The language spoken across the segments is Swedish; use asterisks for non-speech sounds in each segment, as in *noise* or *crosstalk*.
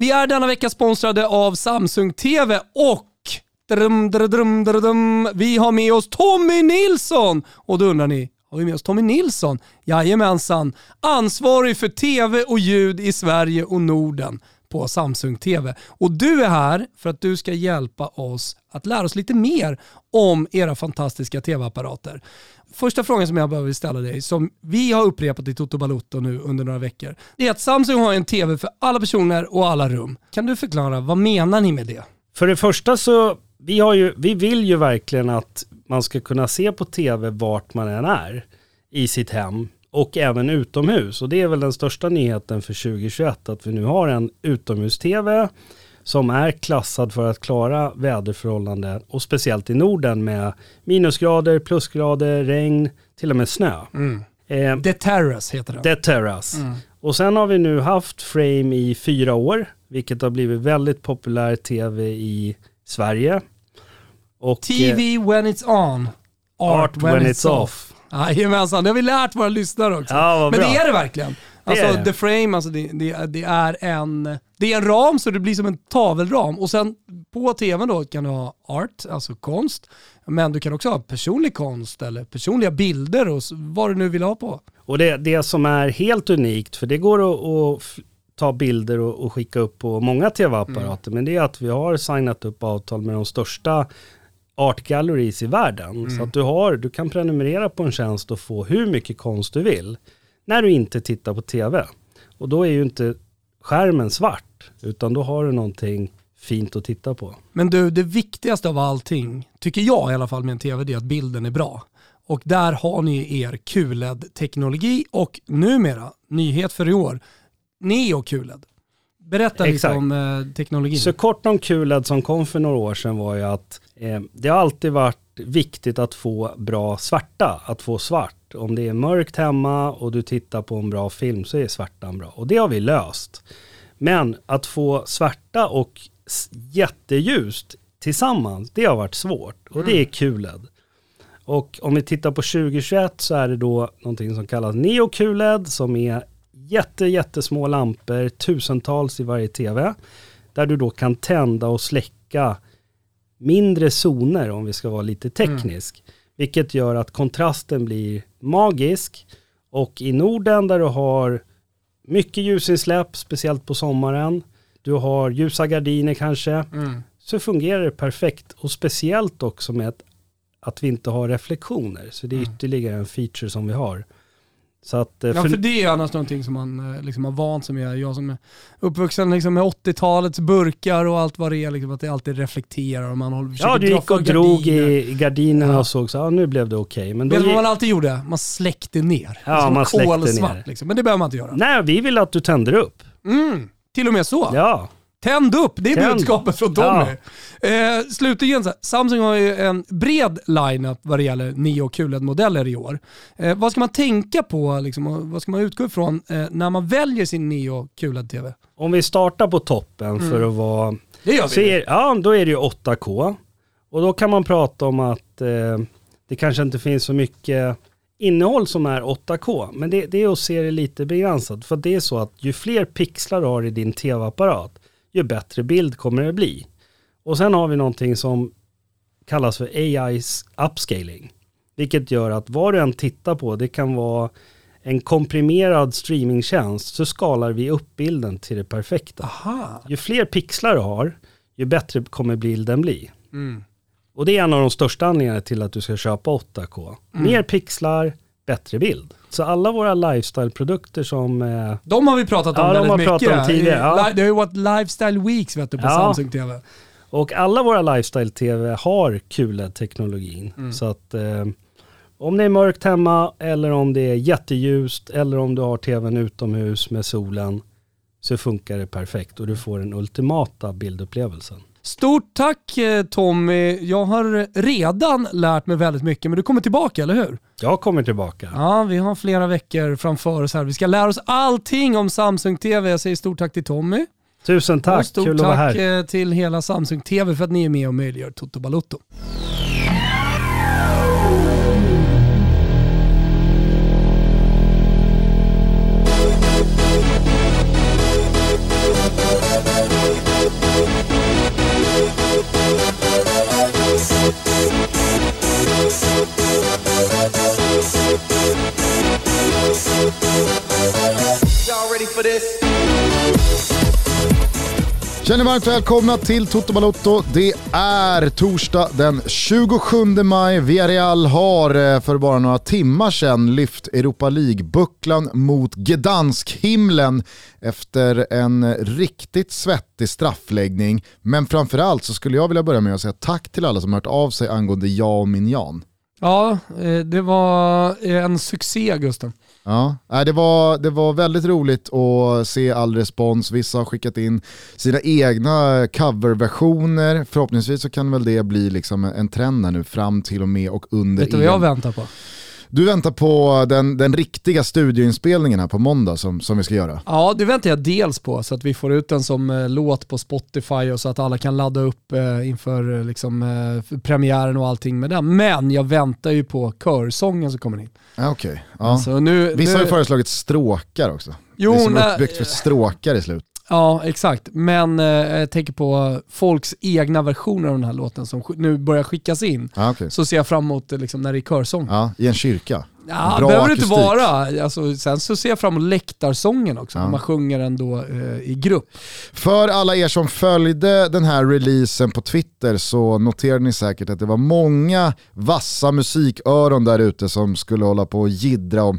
Vi är denna vecka sponsrade av Samsung TV och drum, drum, drum, drum, drum, vi har med oss Tommy Nilsson. Och då undrar ni, har vi med oss Tommy Nilsson? Jajamensan, ansvarig för TV och ljud i Sverige och Norden på Samsung TV. Och du är här för att du ska hjälpa oss att lära oss lite mer om era fantastiska TV-apparater. Första frågan som jag behöver ställa dig, som vi har upprepat i Toto Balotto nu under några veckor, det är att Samsung har en TV för alla personer och alla rum. Kan du förklara, vad menar ni med det? För det första så, vi, har ju, vi vill ju verkligen att man ska kunna se på tv vart man än är i sitt hem och även utomhus. Och det är väl den största nyheten för 2021 att vi nu har en utomhus-tv som är klassad för att klara väderförhållanden och speciellt i Norden med minusgrader, plusgrader, regn, till och med snö. Mm. Eh, The Terrace heter det. The Terrace. Mm. Och sen har vi nu haft Frame i fyra år, vilket har blivit väldigt populär tv i Sverige. Och, TV eh, when it's on, art, art when, when, it's, off. off. Jajamensan, det har vi lärt våra lyssnare också. Ja, Men det är det verkligen. Alltså det the frame, alltså det, det, det, är en, det är en ram så det blir som en tavelram. Och sen på tvn då kan du ha art, alltså konst. Men du kan också ha personlig konst eller personliga bilder och vad du nu vill ha på. Och det, det som är helt unikt, för det går att, att ta bilder och, och, skicka upp på många tv-apparater, mm. men det är att vi har signat upp avtal med de största art galleries i världen. Mm. Så att du, har, du kan prenumerera på en tjänst och få hur mycket konst du vill när du inte tittar på tv. Och då är ju inte skärmen svart, utan då har du någonting fint att titta på. Men du, det viktigaste av allting, tycker jag i alla fall med en tv, det är att bilden är bra. Och där har ni er QLED-teknologi och numera, nyhet för i år, Neo QLED. Berätta Exakt. lite om eh, teknologin. Så kort om QLED som kom för några år sedan var ju att eh, det har alltid varit viktigt att få bra svarta, att få svart. Om det är mörkt hemma och du tittar på en bra film så är svartan bra. Och det har vi löst. Men att få svarta och jätteljust tillsammans, det har varit svårt. Och det är mm. QLED. Och om vi tittar på 2021 så är det då någonting som kallas Neo QLED som är jätte, jättesmå lampor, tusentals i varje tv. Där du då kan tända och släcka mindre zoner om vi ska vara lite teknisk. Mm. Vilket gör att kontrasten blir magisk. Och i Norden där du har mycket ljusinsläpp, speciellt på sommaren. Du har ljusa gardiner kanske. Mm. Så fungerar det perfekt. Och speciellt också med att, att vi inte har reflektioner. Så det är mm. ytterligare en feature som vi har. Att, eh, för... Ja för det är annars någonting som man eh, liksom har vant sig med. Jag som är uppvuxen liksom med 80-talets burkar och allt vad det är, liksom, att det alltid reflekterar och man håller, Ja du gick och drog i gardinerna ja. och såg så, ja nu blev det okej. Okay. Vet du vad man alltid gjorde? Man släckte ner. Ja liksom man släckte ner. Liksom. Men det behöver man inte göra. Nej, vi vill att du tänder upp. Mm, till och med så? Ja. Tänd upp, det är Tänd. budskapet från Tommy. Ja. Eh, slutligen, Samsung har ju en bred line-up vad det gäller Neo QLED-modeller i år. Eh, vad ska man tänka på, liksom, vad ska man utgå ifrån eh, när man väljer sin Neo QLED-TV? Om vi startar på toppen mm. för att vara... Det gör vi. Är, ja, då är det ju 8K. Och då kan man prata om att eh, det kanske inte finns så mycket innehåll som är 8K. Men det, det är att se det lite begränsat. För det är så att ju fler pixlar du har i din tv-apparat, ju bättre bild kommer det bli. Och sen har vi någonting som kallas för AI's upscaling. Vilket gör att vad du än tittar på, det kan vara en komprimerad streamingtjänst, så skalar vi upp bilden till det perfekta. Aha. Ju fler pixlar du har, ju bättre kommer bilden bli. Mm. Och det är en av de största anledningarna till att du ska köpa 8K. Mm. Mer pixlar, bättre bild. Så alla våra lifestyle-produkter som... Eh, de har vi pratat om ja, väldigt mycket. Pratat om tidigare, ja. Det har ju varit Lifestyle Weeks vet du, på ja. Samsung TV. Och alla våra Lifestyle-TV har QLED-teknologin. Mm. Så att eh, om det är mörkt hemma eller om det är jätteljust eller om du har TVn utomhus med solen så funkar det perfekt och du får den ultimata bildupplevelsen. Stort tack eh, Tommy. Jag har redan lärt mig väldigt mycket, men du kommer tillbaka, eller hur? Jag kommer tillbaka. Ja, vi har flera veckor framför oss här. Vi ska lära oss allting om Samsung TV. Jag säger stort tack till Tommy. Tusen tack, stort kul att vara här. Stort tack till hela Samsung TV för att ni är med och möjliggör Toto for this. Känner varmt välkomna till Toto Balotto. Det är torsdag den 27 maj. Villarreal har eh, för bara några timmar sedan lyft Europa League-bucklan mot Gdansk-himlen efter en riktigt svettig straffläggning. Men framförallt så skulle jag vilja börja med att säga tack till alla som hört av sig angående jag och min Jan. Ja, eh, det var eh, en succé Gusten. Ja, det var, det var väldigt roligt att se all respons. Vissa har skickat in sina egna coverversioner. Förhoppningsvis så kan väl det bli liksom en trend nu fram till och med och under Vet du vad jag väntar på? Du väntar på den, den riktiga studioinspelningen här på måndag som, som vi ska göra. Ja, det väntar jag dels på så att vi får ut den som eh, låt på Spotify och så att alla kan ladda upp eh, inför eh, liksom, eh, premiären och allting med den. Men jag väntar ju på körsången som kommer in. Ja, okay. ja. Alltså, nu, Vissa nu... har ju föreslagit stråkar också. Jo, det är som nej, uppbyggt för stråkar i slut. Ja, exakt. Men eh, jag tänker på folks egna versioner av den här låten som nu börjar skickas in. Ah, okay. Så ser jag fram emot liksom, när det är körsång. Ja, I en kyrka. Ja, Bra behöver det inte vara. Alltså, sen så ser jag fram emot läktarsången också, ja. när man sjunger ändå eh, i grupp. För alla er som följde den här releasen på Twitter så noterade ni säkert att det var många vassa musiköron där ute som skulle hålla på och gidra om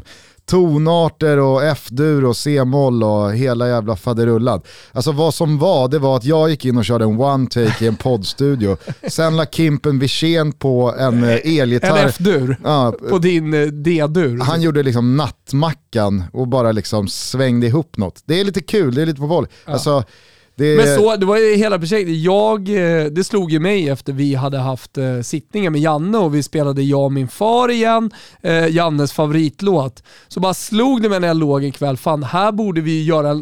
tonarter och F-dur och C-moll och hela jävla faderullan. Alltså vad som var, det var att jag gick in och körde en one-take i en poddstudio. Sen la Kimpen Wirsén på en eh, elgitarr. En F-dur ja, på din eh, D-dur. Han gjorde liksom nattmackan och bara liksom svängde ihop något. Det är lite kul, det är lite på volley. Ja. Alltså, det... Men så, det var ju hela projektet. Jag, eh, det slog ju mig efter vi hade haft eh, sittningar med Janne och vi spelade Jag och min far igen, eh, Jannes favoritlåt. Så bara slog det mig när jag låg en kväll, fan här borde vi göra,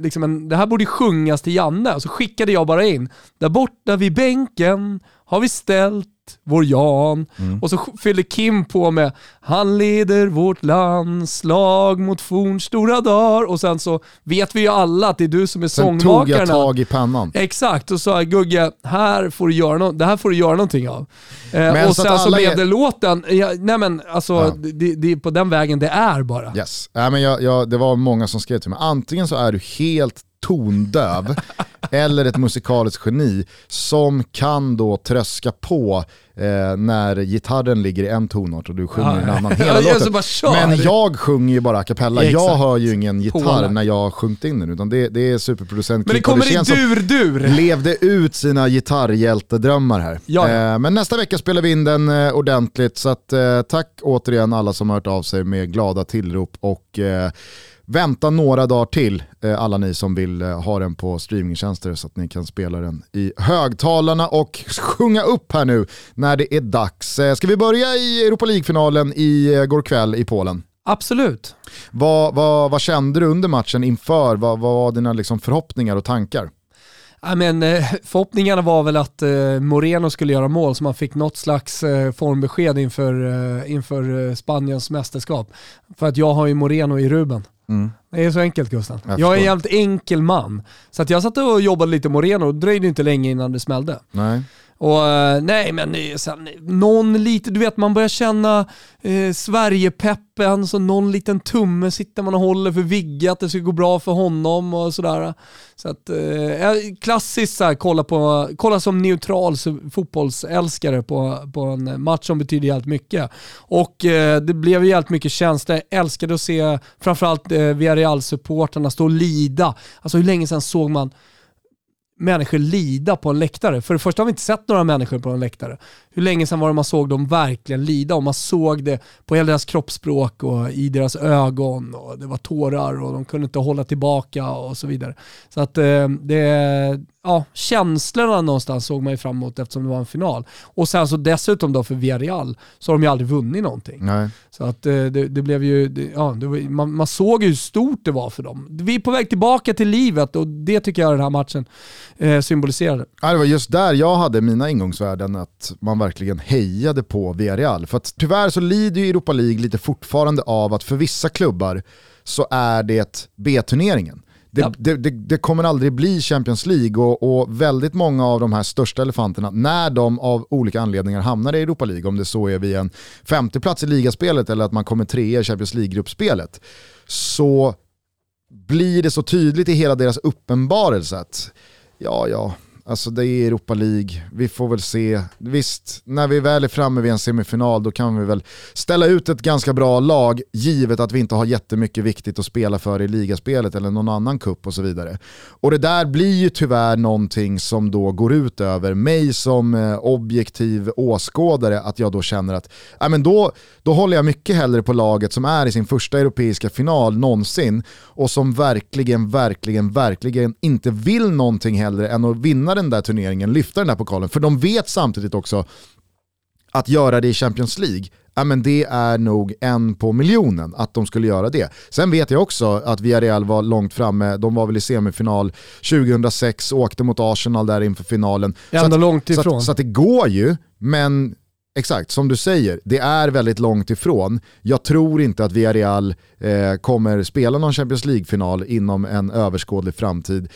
liksom en, det här borde sjungas till Janne. Så skickade jag bara in, där borta vid bänken har vi ställt vår Jan. Mm. Och så fyller Kim på med Han leder vårt landslag mot forns stora dagar. Och sen så vet vi ju alla att det är du som är sen sångmakaren. Sen tog jag tag i pannan. Exakt, och sa Gugge, här får du göra no det här får du göra någonting av. Eh, och sen så blev är... det låten, ja, nej men alltså ja. det, det, är på den vägen det är bara. Yes, äh, men jag, jag, det var många som skrev till mig, antingen så är du helt tondöv *laughs* eller ett musikaliskt geni som kan då tröska på eh, när gitarren ligger i en tonart och du sjunger ah, en annan *laughs* hela låten. Men jag sjunger ju bara a cappella, ja, jag hör ju ingen gitarr när jag har sjungit in den utan det, det är superproducent Men det kommer i dur-dur! levde ut sina gitarrhjältedrömmar här. Ja, ja. Eh, men nästa vecka spelar vi in den eh, ordentligt så att, eh, tack återigen alla som har hört av sig med glada tillrop och eh, Vänta några dagar till, eh, alla ni som vill eh, ha den på streamingtjänster så att ni kan spela den i högtalarna och sjunga upp här nu när det är dags. Eh, ska vi börja i Europa League-finalen igår kväll i Polen? Absolut. Vad, vad, vad kände du under matchen inför? Vad, vad var dina liksom förhoppningar och tankar? Ja, men, förhoppningarna var väl att Moreno skulle göra mål så man fick något slags formbesked inför, inför Spaniens mästerskap. För att jag har ju Moreno i Ruben. Mm. Det är så enkelt Gustav. Jag, jag är en jävligt enkel man. Så att jag satt och jobbade lite Moreno och dröjde inte länge innan det smällde. Nej. Och eh, nej men sen, någon lite, du vet man börjar känna eh, Sverigepeppen, så någon liten tumme sitter man och håller för Vigge att det ska gå bra för honom och sådär. Så att, eh, klassiskt så här, kolla, på, kolla som neutral fotbollsälskare på, på en match som betyder jävligt mycket. Och eh, det blev jävligt mycket känslor. Jag älskade att se framförallt eh, Villarreal-supportrarna stå och lida. Alltså hur länge sedan såg man människor lida på en läktare. För det första har vi inte sett några människor på en läktare. Hur länge sedan var det man såg dem verkligen lida och man såg det på hela deras kroppsspråk och i deras ögon och det var tårar och de kunde inte hålla tillbaka och så vidare. Så att eh, det, ja, känslorna någonstans såg man ju fram emot eftersom det var en final. Och sen så dessutom då för Villarreal så har de ju aldrig vunnit någonting. Nej. Så att eh, det, det blev ju, det, ja, det man, man, såg ju hur stort det var för dem. Vi är på väg tillbaka till livet och det tycker jag den här matchen eh, symboliserade. Ja, det var just där jag hade mina ingångsvärden, att man verkligen hejade på Villarreal. För att tyvärr så lider ju Europa League lite fortfarande av att för vissa klubbar så är det B-turneringen. Det, ja. det, det, det, kommer aldrig bli Champions League och, och, väldigt många av de här största elefanterna, när de av olika anledningar hamnar i Europa League, om det så är via en femteplats i ligaspelet eller att man kommer trea i Champions League-gruppspelet, så blir det så tydligt i hela deras uppenbarelse att Ja, ja. Alltså det är Europa League, vi får väl se. Visst, när vi väl är framme vid en semifinal då kan vi väl ställa ut ett ganska bra lag givet att vi inte har jättemycket viktigt att spela för i ligaspelet eller någon annan kupp och så vidare. Och det där blir ju tyvärr någonting som då går ut över mig som eh, objektiv åskådare att jag då känner att äh, men då, då håller jag mycket hellre på laget som är i sin första europeiska final någonsin och som verkligen, verkligen, verkligen inte vill någonting hellre än att vinna den där turneringen, lyfta den där pokalen. För de vet samtidigt också att göra det i Champions League, ja, men det är nog en på miljonen att de skulle göra det. Sen vet jag också att Villarreal var långt framme, de var väl i semifinal 2006, åkte mot Arsenal där inför finalen. Ändå så att, långt ifrån. Så att, så att det går ju, men Exakt, som du säger, det är väldigt långt ifrån. Jag tror inte att Villarreal eh, kommer spela någon Champions League-final inom en överskådlig framtid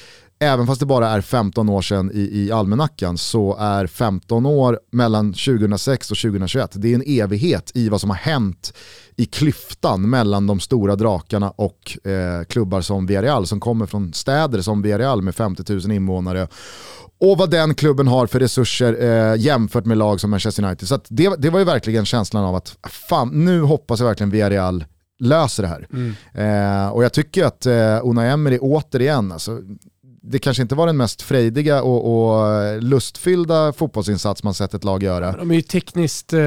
även fast det bara är 15 år sedan i, i almanackan så är 15 år mellan 2006 och 2021, det är en evighet i vad som har hänt i klyftan mellan de stora drakarna och eh, klubbar som Villarreal som kommer från städer som Villarreal med 50 000 invånare och vad den klubben har för resurser eh, jämfört med lag som Manchester United. Så det, det var ju verkligen känslan av att fan, nu hoppas jag verkligen Villarreal löser det här. Mm. Eh, och jag tycker att eh, Unai Emery återigen, alltså, det kanske inte var den mest frejdiga och, och lustfyllda fotbollsinsats man sett ett lag göra. De är ju tekniskt eh,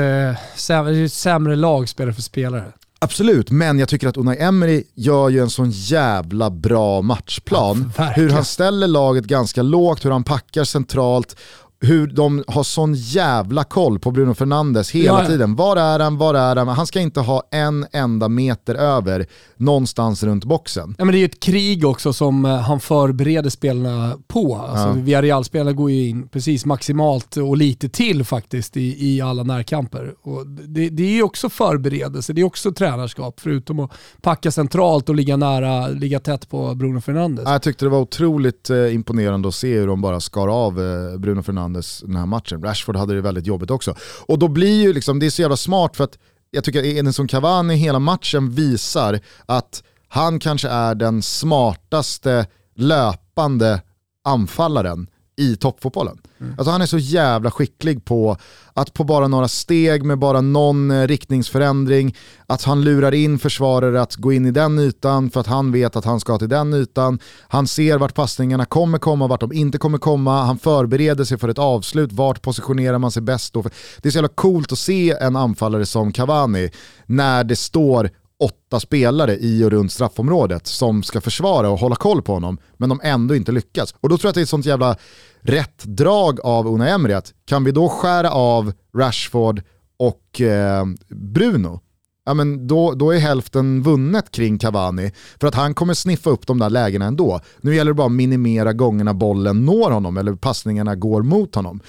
sämre, sämre lag spelare för spelare. Absolut, men jag tycker att Unai Emery gör ju en sån jävla bra matchplan. Ja, hur han ställer laget ganska lågt, hur han packar centralt hur de har sån jävla koll på Bruno Fernandes hela ja. tiden. Var är han, var är han? Han ska inte ha en enda meter över någonstans runt boxen. Ja, men det är ju ett krig också som eh, han förbereder spelarna på. Alltså, ja. Villarreal-spelarna går ju in precis maximalt och lite till faktiskt i, i alla närkamper. Och det, det är ju också förberedelse, det är också tränarskap förutom att packa centralt och ligga nära, ligga tätt på Bruno Fernandes. Jag tyckte det var otroligt eh, imponerande att se hur de bara skar av eh, Bruno Fernandes Fernandes den här matchen. Rashford hade det väldigt jobbigt också. Och då blir ju liksom, det är så jävla smart för att jag tycker att Edinson Cavani hela matchen visar att han kanske är den smartaste löpande anfallaren i toppfotbollen. Mm. Alltså han är så jävla skicklig på att på bara några steg med bara någon eh, riktningsförändring, att han lurar in försvarare att gå in i den ytan för att han vet att han ska till den ytan. Han ser vart passningarna kommer komma, vart de inte kommer komma. Han förbereder sig för ett avslut, vart positionerar man sig bäst då? Det är så jävla coolt att se en anfallare som Cavani när det står åtta spelare i och runt straffområdet som ska försvara och hålla koll på honom, men de ändå inte lyckas. Och då tror jag att det är ett sånt jävla rätt drag av Una Emery att kan vi då skära av Rashford och eh, Bruno, ja, men då, då är hälften vunnet kring Cavani. För att han kommer sniffa upp de där lägena ändå. Nu gäller det bara att minimera gångerna bollen når honom eller passningarna går mot honom.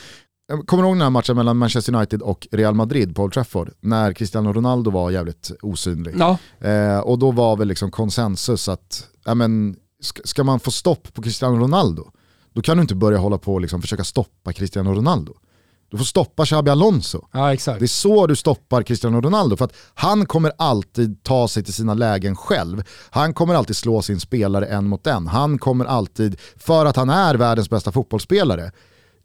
Kommer du ihåg den här matchen mellan Manchester United och Real Madrid på Old Trafford? När Cristiano Ronaldo var jävligt osynlig. Ja. Eh, och då var väl liksom konsensus att, ja, men, ska, man få stopp på Cristiano Ronaldo, då kan du inte börja hålla på och liksom försöka stoppa Cristiano Ronaldo. Du får stoppa Xabi Alonso. Ja, exakt. Det är så du stoppar Cristiano Ronaldo, för att han kommer alltid ta sig till sina lägen själv. Han kommer alltid slå sin spelare en mot en. Han kommer alltid, för att han är världens bästa fotbollsspelare,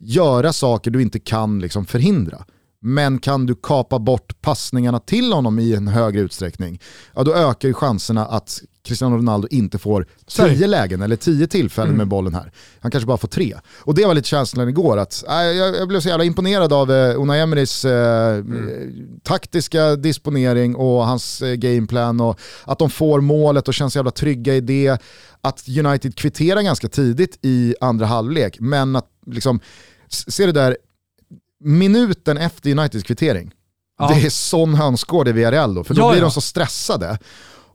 göra saker du inte kan liksom förhindra. Men kan du kapa bort passningarna till honom i en högre utsträckning, ja då ökar ju chanserna att Cristiano Ronaldo inte får tio lägen eller tio tillfällen mm. med bollen här. Han kanske bara får tre. Och det var lite känslan igår, att äh, jag, jag, blev så jävla imponerad av eh, Unai Emerys eh, mm. taktiska disponering och hans eh, gameplan och att de får målet och känns jävla trygga i det. Att United kvitterar ganska tidigt i andra halvlek, men att liksom, se det där, minuten efter Uniteds kvittering, ja. det är sån hönsgård i Villarreal då, för då ja, blir ja. de så stressade.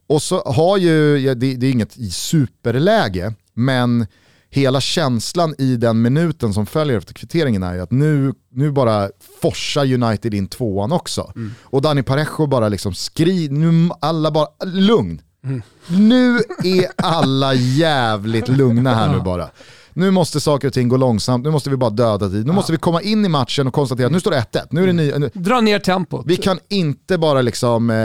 Och så har ju, det, det är inget superläge, men hela känslan i den minuten som följer efter kvitteringen är ju att nu, nu bara forsar United in tvåan också. Mm. Och Dani Parejo bara liksom skriver, nu alla bara, lugn. Mm. Nu är alla jävligt lugna här nu bara nu måste saker och ting gå långsamt, nu måste vi bara döda tid. Nu ja. måste vi komma in i matchen och konstatera att nu står det 1-1. Nu är det ny, nu. Dra ner tempot. Vi kan inte bara liksom, eh,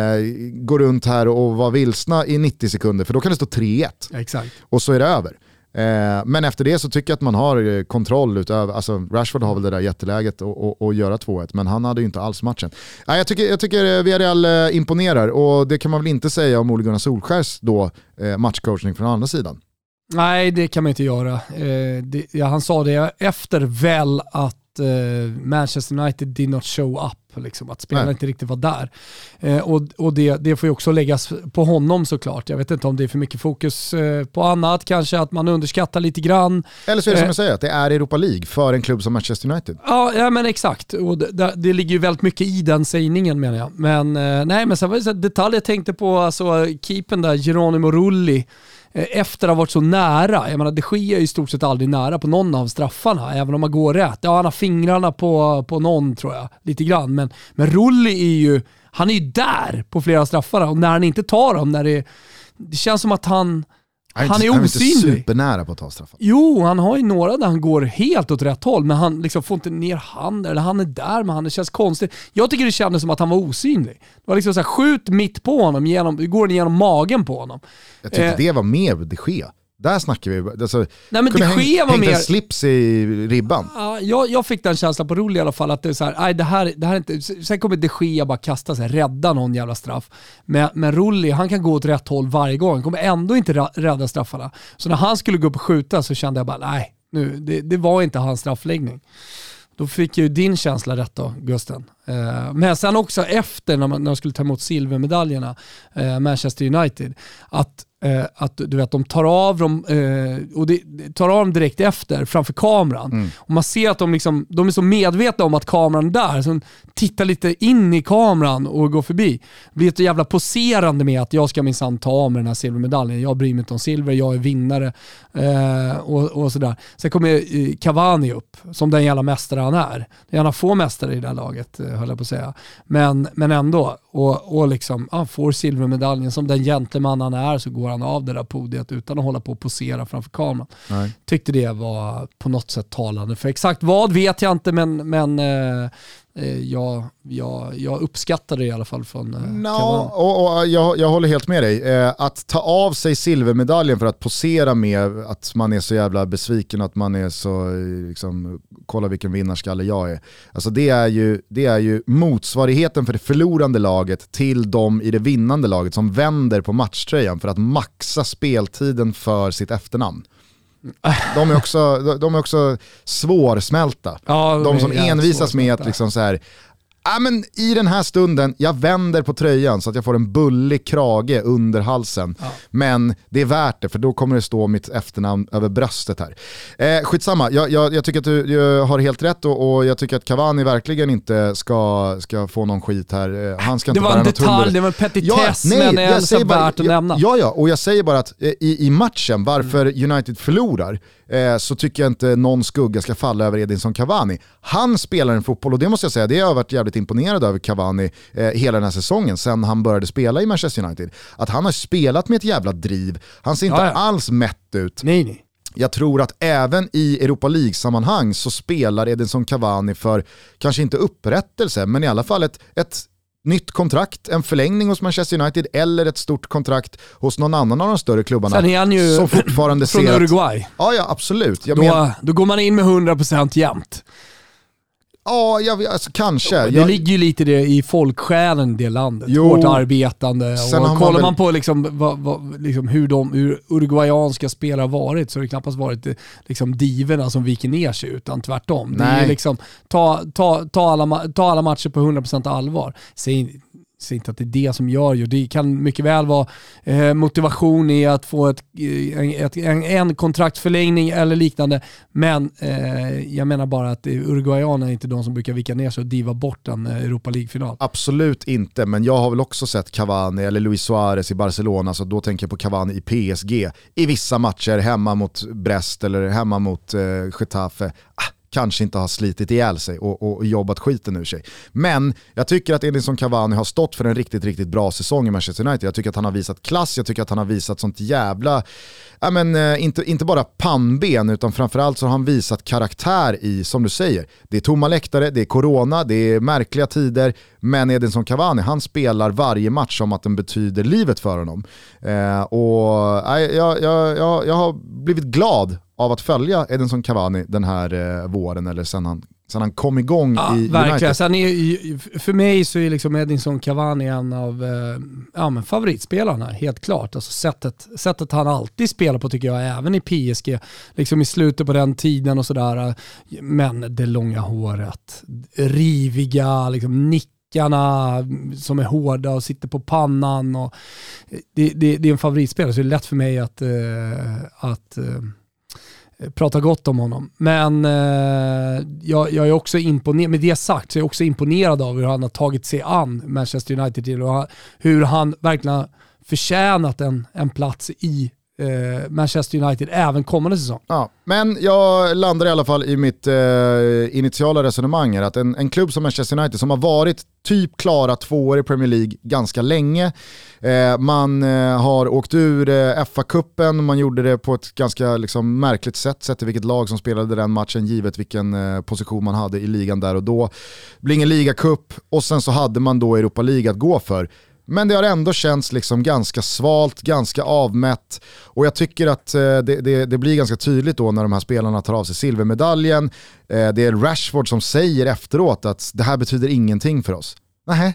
gå runt här och vara vilsna i 90 sekunder, för då kan det stå 3-1. Exakt. Och så är det över. Eh, men efter det så tycker jag att man har eh, kontroll utöver, alltså Rashford har väl det där jätteläget att göra 2-1, men han hade ju inte alls matchen. Eh, jag, tycker, jag tycker Villarreal eh, imponerar och det kan man väl inte säga om Ole Gunnar Solskjärs då, eh, matchcoachning från andra sidan. Nej, det kan man inte göra. Eh, det, ja, han sa det efter väl att uh, Manchester United did not show up. Liksom, att spelarna inte riktigt var där. Uh, och och det, det får ju också läggas på honom såklart. Jag vet inte om det är för mycket fokus uh, på annat, kanske att man underskattar lite grann. Eller så är det som jag säger, att det är Europa League för en klubb som Manchester United. Ja, ja men exakt. Och det, det ligger ju väldigt mycket i den sägningen menar jag. Men nej, men sen var det så detalj jag tänkte på, alltså keepen där, Geronimo Rulli, Eh, Eh, efter att ha varit så nära. Jag menar, det sker ju i stort sett aldrig nära på någon av straffarna, även om man går rätt. Ja, han har fingrarna på, på någon tror jag, lite grann. Men, men Rulli är ju, han är ju där på flera straffarna och när han inte tar dem, när det, det känns som att han han är, han är osynlig. Han är supernära på att ta straffen. Jo, han har ju några där han går helt åt rätt håll, men han liksom får inte ner handen, eller han är där men han, det känns konstigt. Jag tycker det kändes som att han var osynlig. Det var liksom så här, skjut mitt på honom, genom, går den genom magen på honom. Jag tyckte eh, det var mer de ske. Där snackar vi, alltså, Nej, men det sker var mer... en slips i ribban. Ja, jag, jag fick den känslan på Rolle i alla fall, att det är så här, nej, det här, det här är inte... Sen kommer de Gea bara kasta sig, rädda någon jävla straff. Men, men Rulli, han kan gå åt rätt håll varje gång, han kommer ändå inte rädda straffarna. Så när han skulle gå upp och skjuta så kände jag bara, nej, nu, det, det var inte hans straffläggning. Då fick ju din känsla rätt då, Gusten. Eh, men sen också efter när man, när man skulle ta emot silvermedaljerna, eh, Manchester United, att Eh, att du vet, de tar av dem, eh, och det, tar av dem direkt efter framför kameran. Mm. Och man ser att de, liksom, de är så medvetna om att kameran är där, så de tittar lite in i kameran och går förbi. Det blir ett jävla poserande med att jag ska minsann ta av mig den här silvermedaljen. Jag bryr mig inte om silver, jag är vinnare. Eh, och, och sådär. Sen kommer eh, Cavani upp, som den jävla mästare han är. Det är gärna få mästare i det här laget, eh, höll jag på att säga. Men, men ändå, och, och liksom, han får silvermedaljen. Som den gentleman han är så går han av det där podiet utan att hålla på och posera framför kameran. Nej. Tyckte det var på något sätt talande. För exakt vad vet jag inte, men, men eh, jag, jag, jag uppskattar det i alla fall från eh, no, och, och jag, jag håller helt med dig. Eh, att ta av sig silvermedaljen för att posera med att man är så jävla besviken, att man är så, eh, liksom, kolla vilken vinnarskalle jag är. Alltså det är, ju, det är ju motsvarigheten för det förlorande laget till de i det vinnande laget som vänder på matchtröjan för att maxa speltiden för sitt efternamn. De är också, de är också svårsmälta. Ja, de som envisas med att liksom så här, Ja, men I den här stunden, jag vänder på tröjan så att jag får en bullig krage under halsen. Ja. Men det är värt det för då kommer det stå mitt efternamn över bröstet här. Eh, skitsamma, jag, jag, jag tycker att du, du, har helt rätt och, och, jag tycker att Cavani verkligen inte ska, ska få någon skit här. Eh, han ska det inte var en detalj, det var en petitess ja, men jag säger bara, värt att nämna. Ja, ja, och jag säger bara att eh, i, i matchen, varför mm. United förlorar, eh, så tycker jag inte någon skugga ska falla över Edinson Cavani. Han spelar en fotboll och det måste jag säga, det har varit jävligt imponerad över Cavani eh, hela den här säsongen, sen han började spela i Manchester United. Att han har spelat med ett jävla driv, han ser inte ja, ja. alls mätt ut. Nej, nej. Jag tror att även i Europa League-sammanhang så spelar Edinson Cavani för, kanske inte upprättelse, men i alla fall ett, ett nytt kontrakt, en förlängning hos Manchester United eller ett stort kontrakt hos någon annan av de större klubbarna. Sen är han ju som fortfarande från ser Uruguay. Att, ja, ja absolut. Jag då, men, då går man in med 100% jämt. Ja, jag, alltså, kanske. Det jag... ligger ju lite det i folksjälen det landet. Jo. Hårt arbetande. Sen och kollar man, väl... man på liksom, vad, vad, liksom hur, de, hur uruguayanska spelare har varit så har det knappast varit liksom, diverna som viker ner sig utan tvärtom. Nej. Det är liksom, ta, ta, ta, alla, ta alla matcher på 100% allvar. Säg, säger inte att det är det som gör ju. Det kan mycket väl vara eh, motivation i att få ett, eh, ett, en, en kontraktförlängning eller liknande. Men eh, jag menar bara att Uruguayanerna är inte de som brukar vika ner sig och diva bort en eh, Europa League-final. Absolut inte, men jag har väl också sett Cavani eller Luis Suarez i Barcelona, så då tänker jag på Cavani i PSG. I vissa matcher hemma mot Brest eller hemma mot eh, Getafe. Ah, kanske inte har slitit ihjäl sig och, och jobbat skiten ur sig. Men jag tycker att Edinson Cavani har stått för en riktigt, riktigt bra säsong i Manchester United. Jag tycker att han har visat klass, jag tycker att han har visat sånt jävla, ja men eh, inte, inte bara pannben utan framförallt så har han visat karaktär i, som du säger, det är tomma läktare, det är corona, det är märkliga tider, men Edinson Cavani, han spelar varje match som att den betyder livet för honom. Eh, och eh, jag, jag, jag, jag har blivit glad av att följa Edinson Cavani den här eh, våren eller sen han, sen han kom igång ja, i verkligen. United. Sen är, för mig så är liksom Edinson Cavani en av eh, ja, men favoritspelarna, helt klart. Alltså sättet, sättet han alltid spelar på tycker jag, även i PSG, liksom i slutet på den tiden och sådär. Men det långa håret, riviga, liksom nick som är hårda och sitter på pannan. Och det, det, det är en favoritspelare så det är lätt för mig att, eh, att eh, prata gott om honom. Men eh, jag, jag, är också imponerad, med det sagt så är jag också imponerad av hur han har tagit sig an Manchester United till och hur han verkligen har förtjänat en, en plats i eh, Manchester United även kommande säsong. Ja, men jag landar i alla fall i mitt eh, initiala resonemang här, att en, en klubb som Manchester United som har varit typ klara två år i Premier League ganska länge. Eh, man eh, har åkt ur eh, FA-cupen, man gjorde det på ett ganska liksom, märkligt sätt, sett till vilket lag som spelade den matchen, givet vilken eh, position man hade i ligan där och då. Det blir ingen ligacup och sen så hade man då Europa League att gå för. Men det har ändå känts liksom ganska svalt, ganska avmätt och jag tycker att eh, det, det, det, blir ganska tydligt då när de här spelarna tar av sig silvermedaljen. Eh, det är Rashford som säger efteråt att det här betyder ingenting för oss. Nej,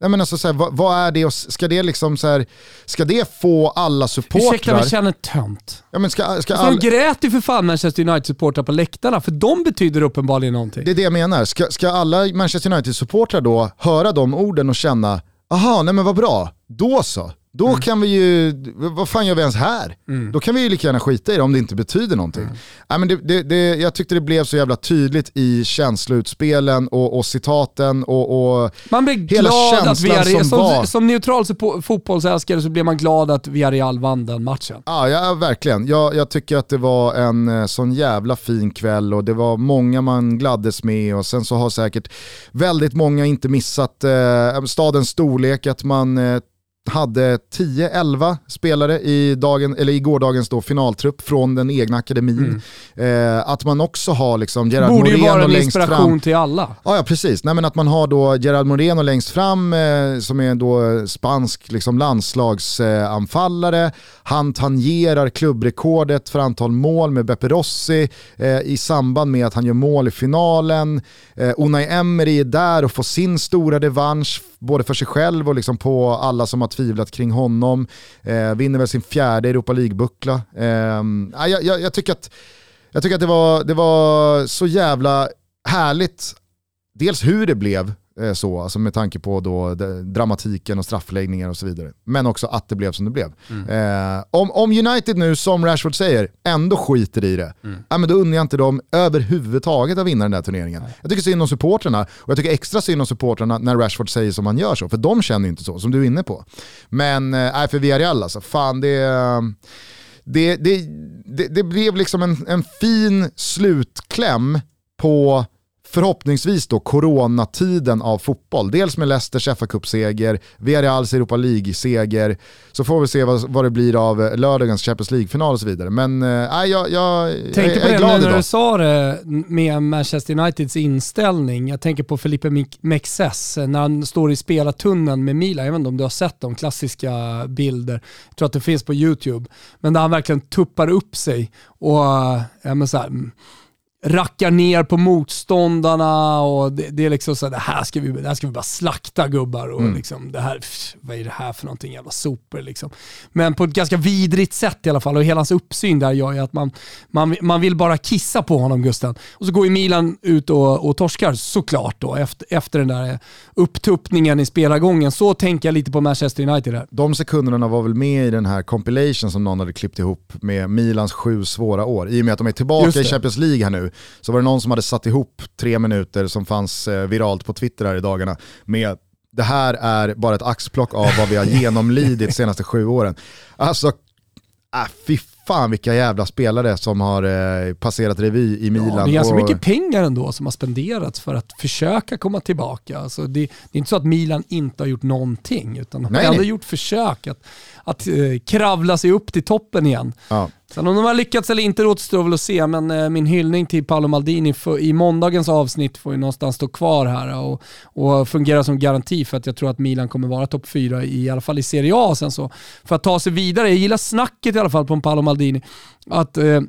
Nej, men alltså, så här, vad, vad, är det, ska det liksom så här, ska det få alla supportrar... Ursäkta mig, känner tönt. Ja, men ska, ska all... De grät ju för fan Manchester United-supportrar på läktarna, för de betyder uppenbarligen någonting. Det är det jag menar. Ska, ska alla Manchester United-supportrar då höra de orden och känna Aha, nej men vad bra. Då så. Då mm. kan vi ju, vad fan gör vi ens här? Mm. Då kan vi ju lika gärna skita i det om det inte betyder någonting. Mm. Nej, men det, det, det, jag tyckte det blev så jävla tydligt i känsloutspelen och, och citaten och, och Man blir glad att Villarreal, som, som, som neutral fotbollsälskare så blir man glad att Villarreal vann den matchen. Ja, ja verkligen. Jag, jag tycker att det var en eh, sån jävla fin kväll och det var många man gladdes med och sen så har säkert väldigt många inte missat eh, stadens storlek, att man eh, hade 10-11 spelare i, dagen, eller i gårdagens då finaltrupp från den egna akademin. Mm. Eh, att man också har liksom Gerard Moreno längst fram. Borde ju vara en inspiration till alla. Ja, ja precis. Nej, men att man har då Gerard Moreno längst fram eh, som är då spansk liksom, landslagsanfallare. Eh, Han tangerar klubbrekordet för antal mål med Beppe Rossi eh, i samband med att han gör mål i finalen. Eh, Unai Emery är där och får sin stora revansch både för sig själv och liksom på alla som har tvivlat kring honom. Eh, vinner väl sin fjärde Europa League-buckla. Eh, jag, jag, jag, tycker att, jag tycker att det, var, det var så jävla härligt, dels hur det blev, så, alltså med tanke på då dramatiken och straffläggningar och så vidare. Men också att det blev som det blev. Mm. Eh, om, om United nu, som Rashford säger, ändå skiter i det, mm. ja, men då undrar jag inte dem överhuvudtaget att vinna den där turneringen. Nej. Jag tycker synd om supporterna och jag tycker extra synd om supporterna när Rashford säger som han gör så, för de känner inte så, som du är inne på. Men eh, för Villarreal alltså, fan det... Det, det, det, det blev liksom en, en fin slutkläm på förhoppningsvis då coronatiden av fotboll. Dels med Leicesters fa Cup-seger, Villarreals Europa League-seger, så får vi se vad, vad det blir av lördagens Champions League-final och så vidare. Men äh, jag, jag, jag, Tänkte jag, jag är glad på det när du sa det med Manchester Uniteds inställning. Jag tänker på Felipe Mexes när han står i spelartunneln med Milan. Jag vet inte om du har sett de klassiska bilder. Jag tror att det finns på YouTube. Men där han verkligen tuppar upp sig och ja, men så här, rackar ner på motståndarna och det, det är liksom så här, det här ska vi, det här ska vi bara slakta gubbar och mm. liksom, det här, pff, vad är det här för någonting, jävla sopor liksom. Men på ett ganska vidrigt sätt i alla fall och hela hans uppsyn där gör ju att man, man, man vill bara kissa på honom Gusten. Och så går ju Milan ut och, och torskar såklart då efter, efter den där upptuppningen i spelargången. Så tänker jag lite på Manchester United där. De sekunderna var väl med i den här compilation som någon hade klippt ihop med Milans sju svåra år. I och med att de är tillbaka i Champions League här nu så var det någon som hade satt ihop tre minuter som fanns eh, viralt på Twitter här i dagarna med det här är bara ett axplock av vad vi har genomlidit de senaste sju åren. Alltså, äh, fy fan vilka jävla spelare som har eh, passerat revy i Milan. Ja, det är ganska och... mycket pengar ändå som har spenderats för att försöka komma tillbaka. Alltså det, det är inte så att Milan inte har gjort någonting, utan de har ändå gjort försök att, att eh, kravla sig upp till toppen igen. Ja. Sen om de har lyckats eller inte återstår väl att se, men eh, min hyllning till Paolo Maldini för, i måndagens avsnitt får ju någonstans stå kvar här och, och fungera som garanti för att jag tror att Milan kommer vara topp fyra i, i alla fall i Serie A sen så. För att ta sig vidare, jag gillar snacket i alla fall på Paolo Maldini, att eh,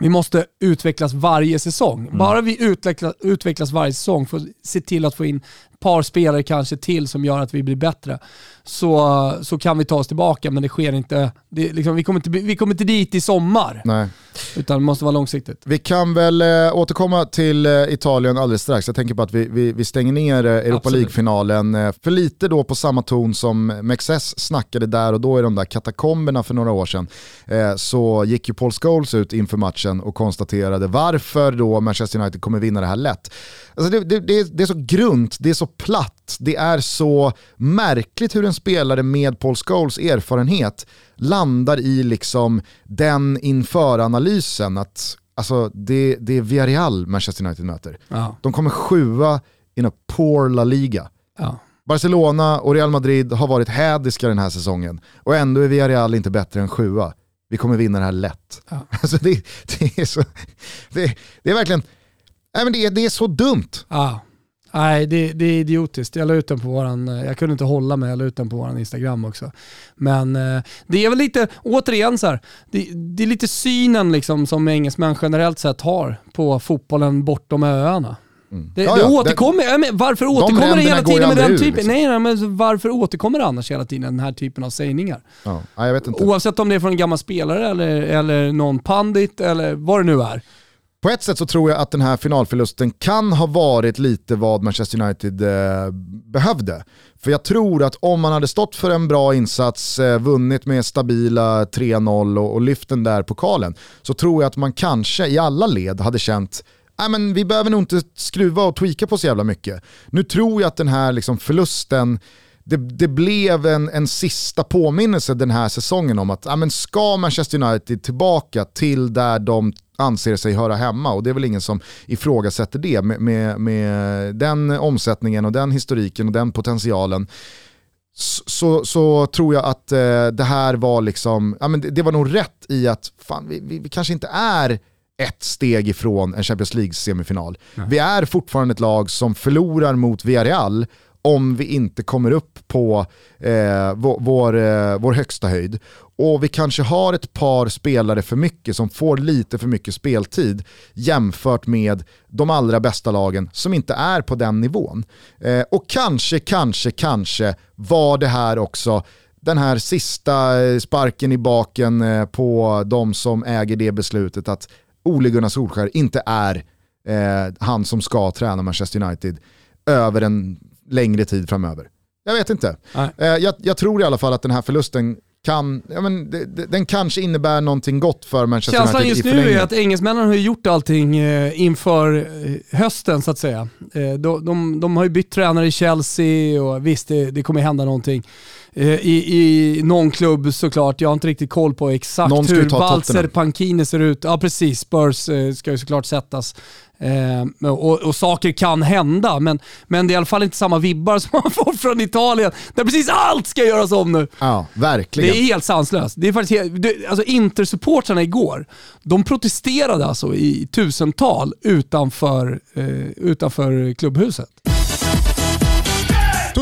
vi måste utvecklas varje säsong. Mm. Bara vi utveckla, utvecklas varje säsong för att se till att få in par spelare kanske till som gör att vi blir bättre så, så kan vi ta oss tillbaka men det sker inte. Det, liksom, vi, kommer inte vi kommer inte dit i sommar. Nej. Utan det måste vara långsiktigt. Vi kan väl eh, återkomma till eh, Italien alldeles strax. Jag tänker på att vi, vi, vi stänger ner eh, Europa League-finalen. Eh, för lite då på samma ton som Mexes snackade där och då i de där katakomberna för några år sedan. Eh, så gick ju Paul Scholes ut inför matchen och konstaterade varför då Manchester United kommer vinna det här lätt. Alltså det, det, det, det är så grunt, det är så platt, det är så märkligt hur en spelare med Paul Scholes erfarenhet landar i liksom den införanalysen att alltså, det, det är Villarreal Manchester United möter. Ja. De kommer sjua i en poor La Liga. Ja. Barcelona och Real Madrid har varit hädiska den här säsongen och ändå är Villarreal inte bättre än sjua. Vi kommer vinna det här lätt. Ja. *laughs* Alltså det, det, är så, det, det är verkligen, nej men det, det är så dumt. Ja. Nej, det, det, är idiotiskt. Jag la ut den på våran, eh, jag kunde inte hålla mig, jag la ut den på våran Instagram också. Men eh, det är väl lite, återigen så här, det, det, är lite synen liksom som engelsmän generellt sett har på fotbollen bortom öarna. Mm. Det, ja, det återkommer, det, varför återkommer det hela tiden med den typen? Liksom. Nej, nej, men varför återkommer det annars hela tiden den här typen av sägningar? Ja, jag vet inte. Oavsett om det är från en gammal spelare eller, eller någon pandit eller vad det nu är. På ett sätt så tror jag att den här finalförlusten kan ha varit lite vad Manchester United eh, behövde. För jag tror att om man hade stått för en bra insats, eh, vunnit med stabila 3-0 och, och lyft den där pokalen, så tror jag att man kanske i alla led hade känt Nej, men vi behöver nog inte skruva och tweaka på så jävla mycket. Nu tror jag att den här liksom förlusten det, det, blev en, en sista påminnelse den här säsongen om att ja, men ska Manchester United tillbaka till där de anser sig höra hemma? Och det är väl ingen som ifrågasätter det med, med, med den omsättningen och den historiken och den potentialen. Så, så tror jag att eh, det här var liksom, ja, men det, det var nog rätt i att fan, vi, vi, vi, kanske inte är ett steg ifrån en Champions League-semifinal. Vi är fortfarande ett lag som förlorar mot Villarreal om vi inte kommer upp på eh, vår, vår, eh, vår högsta höjd. Och vi kanske har ett par spelare för mycket som får lite för mycket speltid jämfört med de allra bästa lagen som inte är på den nivån. Eh, och kanske, kanske, kanske var det här också den här sista eh, sparken i baken eh, på de som äger det beslutet att Ole Gunnar Solskär inte är eh, han som ska träna Manchester United över en längre tid framöver. Jag vet inte. Eh, jag, jag, tror i alla fall att den här förlusten kan, ja, men det, den kanske innebär någonting gott för Manchester Känslan United just nu är att engelsmännen har gjort allting eh, inför eh, hösten så att säga. De, de, de, har ju bytt tränare i Chelsea och visst det, det kommer hända någonting. I, I någon klubb såklart, jag har inte riktigt koll på exakt hur Walser Pankini ser ut. Ja precis, Spurs ska ju såklart sättas. Eh, och, och, saker kan hända, men, men det är i alla fall inte samma vibbar *laughs* som man får från Italien, där precis allt ska göras om nu. Ja, verkligen. Det är helt sanslöst. Det är faktiskt, det, alltså Intersupportrarna igår, de protesterade alltså i tusental utanför, eh, utanför klubbhuset.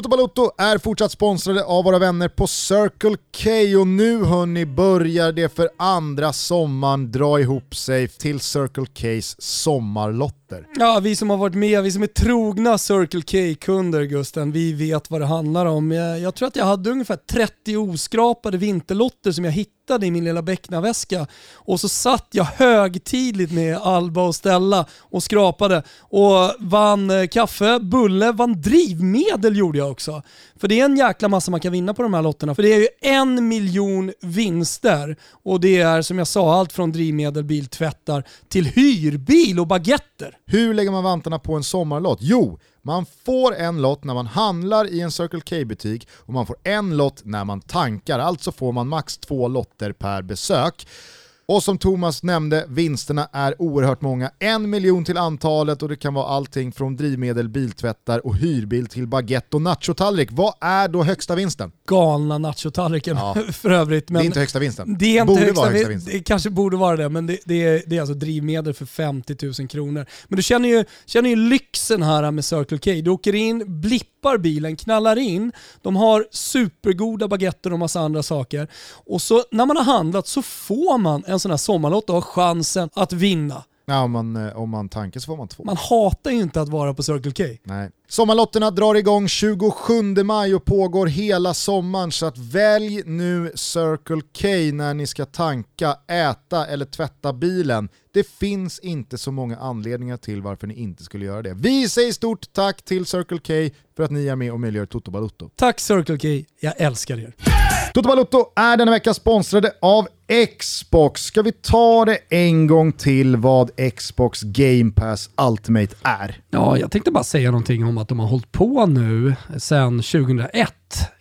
Toto Balotto är fortsatt sponsrade av våra vänner på Circle K och nu hörni börjar det för andra sommaren dra ihop sig till Circle Ks sommarlotter. Ja, vi som har varit med, vi som är trogna Circle K-kunder Gusten, vi vet vad det handlar om. Jag, jag tror att jag hade ungefär 30 oskrapade vinterlotter som jag hittade hittade i min lilla becknarväska och så satt jag högtidligt med Alba och Stella och skrapade och vann eh, kaffe, bulle, vann drivmedel gjorde jag också. För det är en jäkla massa man kan vinna på de här lotterna. För det är ju en miljon vinster och det är som jag sa allt från drivmedel, biltvättar till hyrbil och baguetter. Hur lägger man vantarna på en sommarlott? Jo, man får en lott när man handlar i en Circle K-butik och man får en lott när man tankar. Alltså får man max två lotter per besök. Och som Thomas nämnde, vinsterna är oerhört många. En miljon till antalet och det kan vara allting från drivmedel, biltvättar och hyrbil till baguette och nachotallrik. Vad är då högsta vinsten? Galna nachotallriken Ja. *laughs* för övrigt. Det är inte högsta vinsten. Det är inte Borde högsta, vara högsta vi- vinsten. Det kanske borde vara det, men det, det, är, det är alltså drivmedel för 50 000 kronor. Men du känner ju, känner ju lyxen här med Circle K. Du åker in, blippar bilen, knallar in, de har supergoda baguetter och massa andra saker. Och så när man har handlat så får man en sån här sommarlott och har chansen att vinna. Ja, om, man, eh, om man tankar så får man två. Man hatar ju inte att vara på Circle K. Nej. Sommarlotterna drar igång 27 maj och pågår hela sommaren så att välj nu Circle K när ni ska tanka, äta eller tvätta bilen. Det finns inte så många anledningar till varför ni inte skulle göra det. Vi säger stort tack till Circle K för att ni är med och möjliggör Toto Balutto. Tack Circle K, jag älskar er. Toto Balutto är denna vecka sponsrade av Xbox. Ska vi ta det en gång till vad Xbox Game Pass Ultimate är? Ja, jag tänkte bara säga någonting om att de har hållit på nu sedan 2001.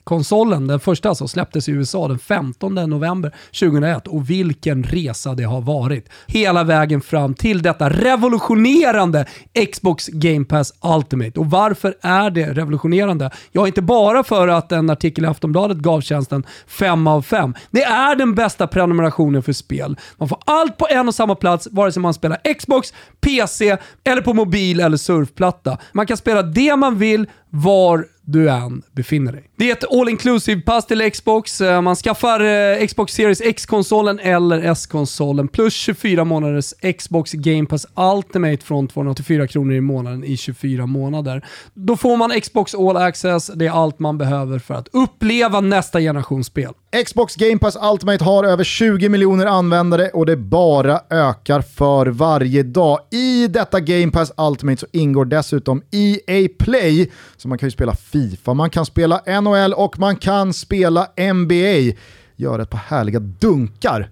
Konsolen, den första alltså, släpptes i USA den 15 november 2001 och vilken resa det har varit. Hela vägen fram till detta revolutionerande Xbox Game Pass Ultimate. Och varför är det revolutionerande? Ja, inte bara för att en artikel i Aftonbladet gav tjänsten 5 av 5. Det är den bästa prenumerationen för spel. Man får allt på en och samma plats, vare sig man spelar Xbox, PC eller på mobil eller surfplatta. Man kan spela det man vill, var du än befinner dig. Det är ett all inclusive pass till Xbox. Eh, man skaffar eh, Xbox Series X-konsolen eller S-konsolen plus 24 månaders Xbox Game Pass Ultimate från 284 kronor i månaden i 24 månader. Då får man Xbox All Access. Det är allt man behöver för att uppleva nästa generations spel. Xbox Game Pass Ultimate har över 20 miljoner användare och det bara ökar för varje dag. I detta Game Pass Ultimate så ingår dessutom EA Play, så man kan ju spela FIFA, man kan spela NHL och man kan spela NBA. Göra ett par härliga dunkar.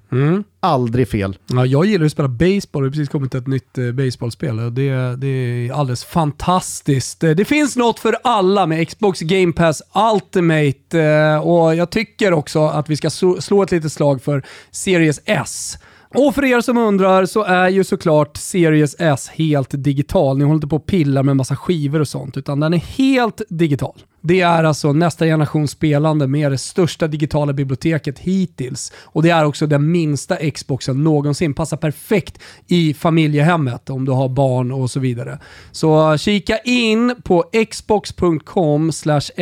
Aldrig fel. Ja, jag gillar att spela baseball. Det har precis kommit ett nytt eh, baseballspel det, det är alldeles fantastiskt. Eh, Det finns något för alla med Xbox Game Pass Ultimate eh, och jag tycker också att vi ska slå ett litet slag för Series S. Och för er som undrar så är ju såklart Series S helt digital. Ni håller inte på och pillar med massa skivor och sånt, utan den är helt digital. Det är alltså nästa generations spelande med det största digitala biblioteket hittills. Och det är också den minsta Xboxen någonsin. Passar perfekt i familjehemmet om du har barn och så vidare. Så kika in på xbox.com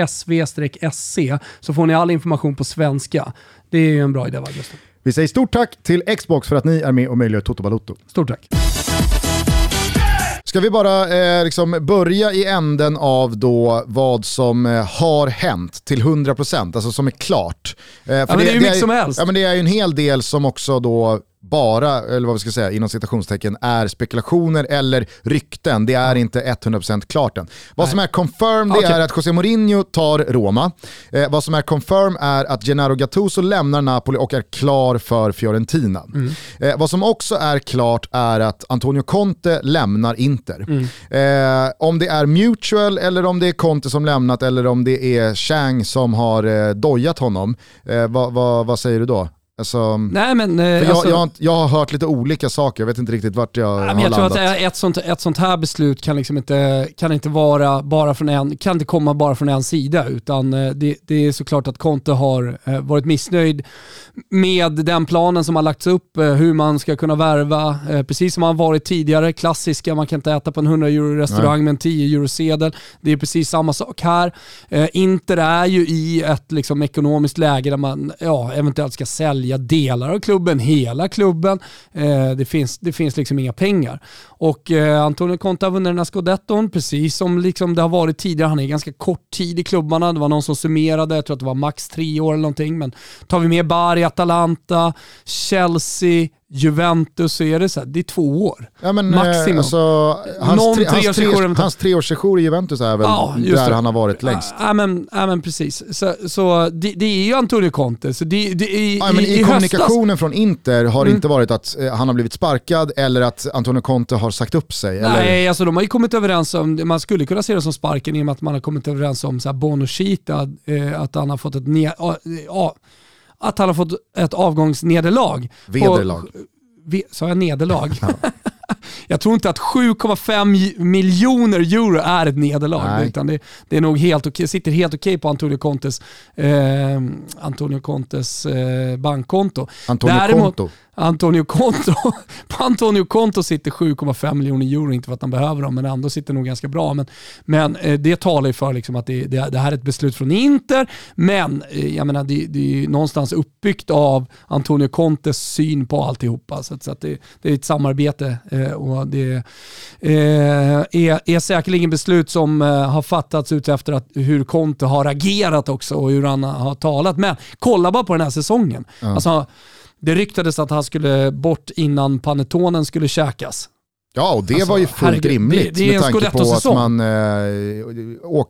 sv-sc så får ni all information på svenska. Det är ju en bra idé va Gustav? Vi säger stort tack till Xbox för att ni är med och möjliggör Toto Balotto. Stort tack. Ska vi bara eh, liksom börja i änden av då vad som eh, har hänt till 100%, alltså som är klart. Eh, för men det är ju mycket som helst. Ja men det är ju en hel del som också då bara, eller vad vi ska säga, inom citationstecken, är spekulationer eller rykten. Det är inte 100% klart än. Vad som är confirmed det Okej. är att José Mourinho tar Roma. Eh, vad som är confirmed är att Gennaro Gattuso lämnar Napoli och är klar för Fiorentina. Eh, vad som också är klart är att Antonio Conte lämnar Inter. Eh, om det är mutual eller om det är Conte som lämnat eller om det är Chang som har eh, dojat honom, eh, vad, vad, vad säger du då? Alltså, Nej men... eh, jag, alltså- jag, jag har hört lite olika saker, jag vet inte riktigt vart jag Ja, har jag tror landat. att ett sånt, ett sånt här beslut kan liksom inte, kan inte vara bara från en, kan inte komma bara från en sida utan eh, det, det är såklart att Conte har eh, varit missnöjd med den planen som har lagts upp, hur man ska kunna värva, precis som man varit tidigare, klassiska, man kan inte äta på en 100 euro restaurang med en 10 euro sedel. Det är precis samma sak här. Inter är ju i ett liksom, ekonomiskt läge där man ja, eventuellt ska sälja delar av klubben, hela klubben. Eh, det, finns, det finns liksom inga pengar. Och eh, Antonio Conte har vunnit den här scudetton, precis som liksom det har varit tidigare. Han är ganska kort tid i klubbarna. Det var någon som summerade, jag tror att det var max tre år eller någonting. Men tar vi med Bari, Atalanta, Chelsea, Juventus så är det så här, det är två år. Ja, men, Maximum. Eh, alltså, hans, tre, hans, tre, hans treårssession i Juventus är väl Ja, där det. han har varit längst. Ja men, ja, men precis. Så, så det, det är ju Antonio Conte. Så det, det, i, Ja, men I, i, höstas- kommunikationen från Inter har det Mm. inte varit att eh, han har blivit sparkad eller att Antonio Conte har sagt upp sig. Eller? Nej, alltså de har ju kommit överens om, man skulle kunna se det som sparken i och med att man har kommit överens om så här Bono Chita, eh, att han har fått ett, ne- att han har fått ett avgångsnederlag. Vederlag. På- sa jag nederlag? *laughs* jag tror inte att 7,5 miljoner euro är ett nederlag. Utan det, det, är nog helt okay, sitter helt okej på Antonio Contes, eh, Antonio Contes eh, bankkonto. Antonio Däremot, Conto. Antonio Conto. *laughs* på Antonio Conto sitter 7,5 miljoner euro, inte för att han behöver dem, men ändå sitter nog ganska bra. Men, men eh, det talar ju för liksom att det, det, det, här är ett beslut från Inter, men eh, jag menar, det, det är någonstans uppbyggt av Antonio Contes syn på alltihopa. Så, så att det, det är ett samarbete eh, och det är, är säkerligen beslut som har fattats utefter att hur Conte har agerat också och hur han har talat. Men kolla bara på den här säsongen. Mm. Alltså, det ryktades att han skulle bort innan panetonen skulle käkas. Ja, och det alltså, var ju fullt herregud, rimligt det, det med tanke på att man eh, åk,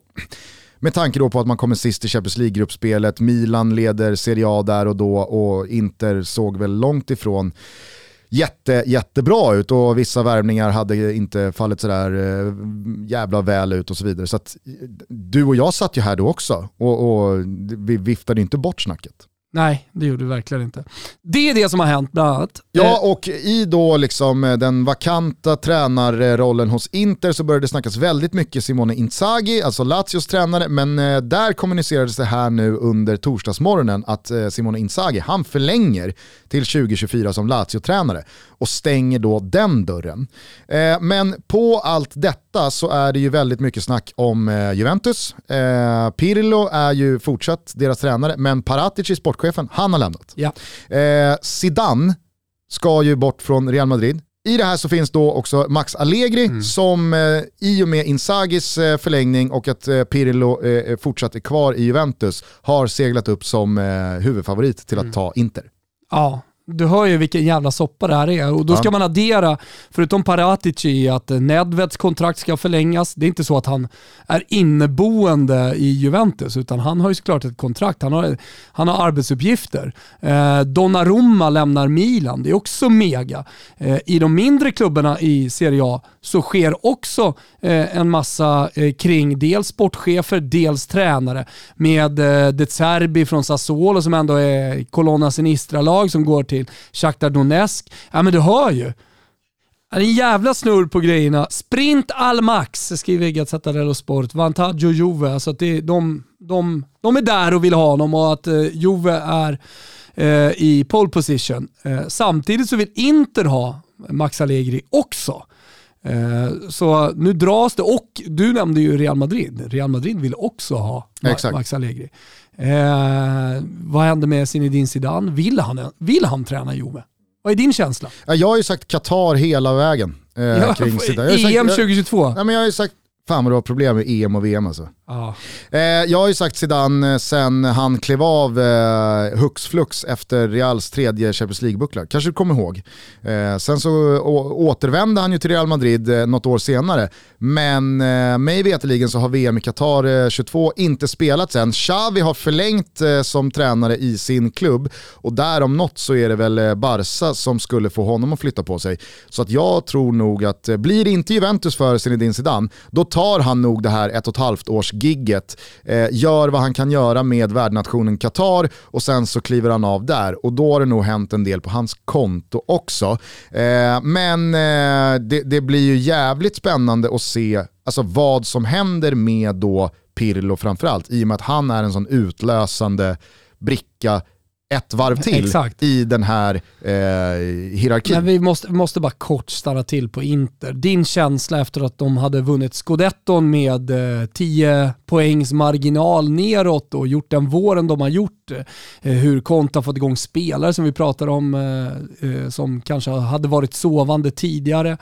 med tanke då på att man kommer sist i Champions League-gruppspelet, Milan leder Serie A där och då och Inter såg väl långt ifrån jätte, jättebra ut och vissa värvningar hade inte fallit sådär eh, jävla väl ut och så vidare. Så att, eh, du och jag satt ju här då också och, och vi viftade inte bort snacket. Nej, det gjorde det verkligen inte. Det är det som har hänt bland annat. Ja, eh, och i då liksom eh, den vakanta tränarrollen hos Inter så började det snackas väldigt mycket Simone Inzaghi, alltså Lazios tränare, men eh, där kommunicerades det här nu under torsdagsmorgonen att Simone Inzaghi, han förlänger till 2024 som Lazio-tränare och stänger då den dörren. Men på allt detta så är det ju väldigt mycket snack om Juventus. Pirlo är ju fortsatt deras tränare, men Paratici, sportchef sportchefen, han har lämnat. Ja. Eh, Zidane ska ju bort från Real Madrid. I det här så finns då också Max Allegri mm. som eh, i och med Insagis eh, förlängning och att eh, Pirlo eh, eh, fortsatt är kvar i Juventus har seglat upp som eh, huvudfavorit till att mm. ta Inter. Ja, du hör ju vilken jävla soppa det här är och då ska ja. man addera, förutom Paratici, att Nedveds kontrakt ska förlängas. Det är inte så att han är inneboende i Juventus, utan han har ju såklart ett kontrakt. Han har, han har arbetsuppgifter. Eh, Donnarumma lämnar Milan, det är också mega. Eh, I de mindre klubbarna i Serie A så sker också eh, en massa eh, kring dels sportchefer, dels tränare. Med eh, De Zerbi från Sassuolo som ändå är Colonna Sinistra-lag som går till Shakhtar Donetsk. Ja men du hör ju. Det är en jävla snurr på grejerna. Sprint all max, skriver Gazzetta dello Sport. Vantaggio Juve. Alltså att det, de, de, de är där och vill ha honom och att eh, Juve är eh, i pole position. Eh, samtidigt så vill Inter ha Max Allegri också. Eh, så nu dras det, och du nämnde ju Real Madrid. Real Madrid vill också ha Max Allegri. Eh, vad händer med Zinedine Zidane? Vill han, vill han träna Juve? Vad är din känsla? Jag har ju sagt Qatar hela vägen. Eh, ja, kring *laughs* Zidane. EM 2022? Jag, jag har ju sagt Fan vad du har problem med EM och VM alltså. Ah. Eh, jag har ju sagt Zidane eh, sen han klev av eh, hux flux efter Reals tredje Champions League-buckla. Kanske du kommer ihåg. Eh, sen så å, återvände han ju till Real Madrid eh, något år senare. Men eh, mig veterligen så har VM i Qatar 22 eh, inte spelats än. Xavi har förlängt eh, som tränare i sin klubb och där om något så är det väl eh, Barca som skulle få honom att flytta på sig. Så att jag tror nog att blir det inte Juventus för Zinedine Zidane, då tar han nog det här ett och ett halvt års gigget, eh, gör vad han kan göra med värdnationen Qatar och sen så kliver han av där och då har det nog hänt en del på hans konto också. Eh, men eh, det, det, blir ju jävligt spännande att se alltså, vad som händer med då Pirlo framförallt, i och med att han är en sån utlösande bricka ett varv till Exakt. i den här eh, hierarkin. Men vi måste, måste bara kort stanna till på Inter. Din känsla efter att de hade vunnit scudetton med eh, 10 poängs marginal neråt och gjort den våren de har gjort. Eh, hur Konta fått igång spelare som vi pratar om eh, eh, som kanske hade varit sovande tidigare.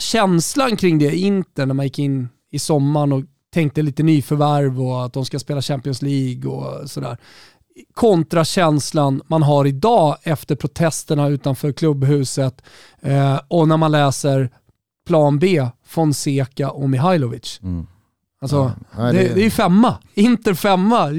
Känslan kring det Inter när man gick in i sommaren och tänkte lite nyförvärv och att de ska spela Champions League och sådär kontra känslan man har idag efter protesterna utanför klubbhuset eh, och när man läser plan B, Fonseca och Mihailovic. Mm. Alltså, ja, det, det, det är femma. Inter femma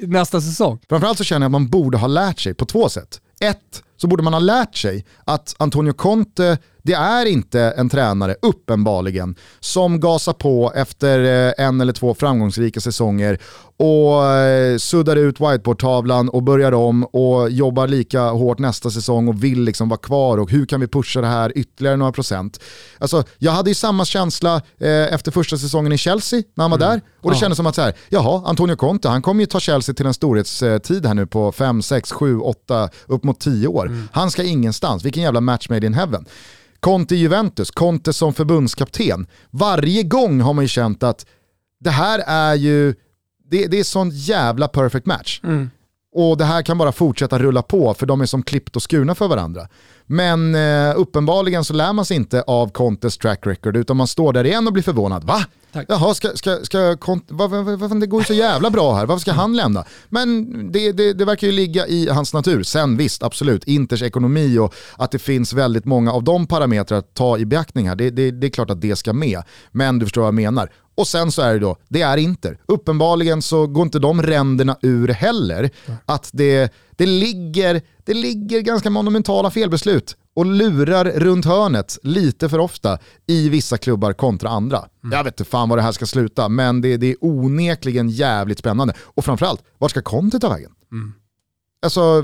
nästa säsong. Framförallt så känner jag att man borde ha lärt sig på två sätt. Ett, så borde man ha lärt sig att Antonio Conte, det är inte en tränare, uppenbarligen, som gasar på efter eh, en eller två framgångsrika säsonger och eh, suddar ut whiteboardtavlan och börjar om och jobbar lika hårt nästa säsong och vill liksom vara kvar och hur kan vi pusha det här ytterligare några procent. Alltså, jag hade ju samma känsla eh, efter första säsongen i Chelsea när han var mm. där och det ja. kändes som att så här, jaha, Antonio Conte, han kommer ju ta Chelsea till en storhetstid här nu på 5, 6, 7, 8, upp mot 10 år. Mm. Han ska ingenstans, vilken jävla match made in heaven. Conte Juventus, Conte som förbundskapten. Varje gång har man ju känt att det här är ju, det, det är sån jävla perfect match. Mm. Och det här kan bara fortsätta rulla på för de är som klippt och skurna för varandra. Men eh, uppenbarligen så lär man sig inte av Contes track record utan man står där igen och blir förvånad. Va? Tack. Jaha, ska, ska, ska vad, vad, det går ju så jävla bra här, varför ska han lämna? Men det, det, det verkar ju ligga i hans natur. Sen visst, absolut, Inters ekonomi och att det finns väldigt många av de parametrar att ta i beaktning här, det, det, det är klart att det ska med. Men du förstår vad jag menar. Och sen så är det då, det är Inter. Uppenbarligen så går inte de ränderna ur heller. Att det, det, ligger, det ligger ganska monumentala felbeslut och lurar runt hörnet lite för ofta i vissa klubbar kontra andra. Mm. Jag vet inte fan vad det här ska sluta, men det, det är onekligen jävligt spännande. Och framförallt, vart ska Conte ta vägen? Mm. Alltså,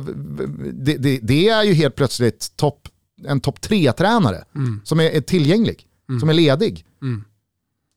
det, det, det, är ju helt plötsligt top, en topp tre-tränare mm. som är, är tillgänglig, mm. som är ledig. Mm.